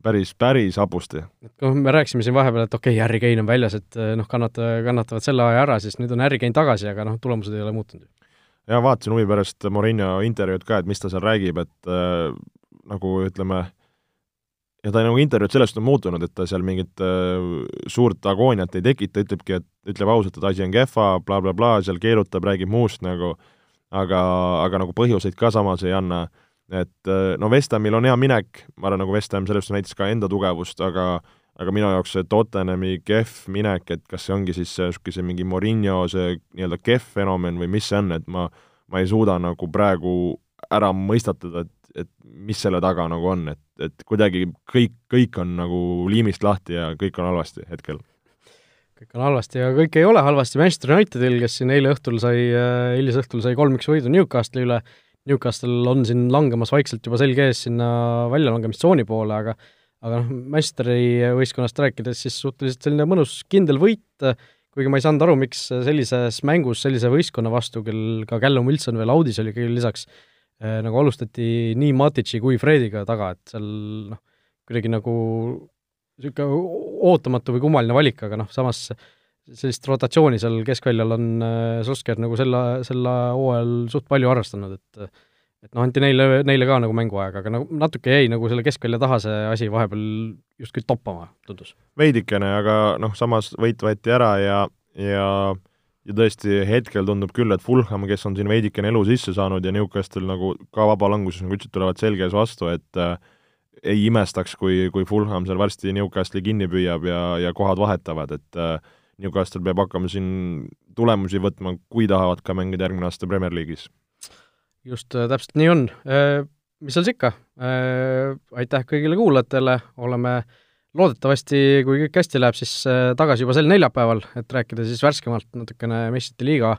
päris, päris hapusti. noh, me rääkisime siin vahepeal, et okei okay,, Harry Kane on väljas, et äh, noh, kannata, kannatavad selle aja ära, siis nüüd on Harry Kane tagasi, aga noh, tulemused ei ole muutunud. ja vaatasin huvi pärast Morinho intervjuud ka, et mis ta seal räägib, et äh, nagu ütleme, ja ta nagu intervjuud sellest on muutunud, et ta seal mingit äh, suurt agooniat ei tekita, ütlebki, et ütleb ausalt, et asi on kehva bla, bla, blablabla, seal keerutab, räägib muust nagu, aga, aga nagu põhjuseid ka samas ei anna. et äh, no West Hamil on hea minek, ma arvan, nagu West Ham selles suhtes näitas ka enda tugevust, aga aga minu jaoks see Tottenhami kehv minek, et kas see ongi siis niisugune mingi Morinho see nii-öelda kehv fenomen või mis see on, et ma, ma ei suuda nagu praegu ära mõistatada, et et mis selle taga nagu on, et, et kuidagi kõik, kõik on nagu liimist lahti ja kõik on halvasti hetkel. kõik on halvasti ja kõik ei ole halvasti Manchester Unitedil, kes siin eile õhtul sai, hilisõhtul sai kolm-üks võidu Newcastli üle, Newcastle on siin langemas vaikselt juba selge ees sinna väljalangemistsooni poole, aga aga noh, Manchesteri võistkonnast rääkides siis suhteliselt selline mõnus kindel võit, kuigi ma ei saanud aru, miks sellises mängus sellise võistkonna vastu, kel ka Callum Wilson veel audis oli küll lisaks, Äh, nagu alustati nii Matici kui Frediga taga, et seal noh, kuidagi nagu niisugune ootamatu või kummaline valik, aga noh, samas sellist rotatsiooni seal keskväljal on äh, Solskjaer nagu selle, selle hooajal suht palju arvestanud, et et noh, anti neile, neile ka nagu mänguaega, aga nagu natuke jäi nagu selle keskvälja taha see asi vahepeal justkui toppama, tundus. veidikene, aga noh, samas võit võeti ära ja, ja ja tõesti, hetkel tundub küll, et Fulham, kes on siin veidikene elu sisse saanud ja Newcastle nagu ka vabalanguses, nagu ütlesid, tulevad selge ees vastu, et äh, ei imestaks, kui, kui Fulham seal varsti Newcastle'i kinni püüab ja, ja kohad vahetavad, et äh, Newcastle peab hakkama siin tulemusi võtma, kui tahavad ka mängida järgmine aasta Premier League'is. just äh,, täpselt nii on äh,. mis seal siis ikka äh,, aitäh kõigile kuulajatele, oleme äh, loodetavasti, kui kõik hästi läheb, siis äh, tagasi juba sel neljapäeval, et rääkida siis värskemalt natukene meistrite liiga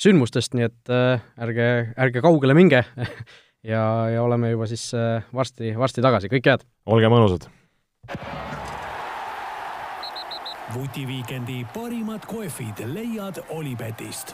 sündmustest, nii et äh, ärge, ärge kaugele minge ja, ja oleme juba siis äh, varsti, varsti tagasi, kõike head! olge mõnusad! vutiviikendi parimad kohvid leiad Olipetist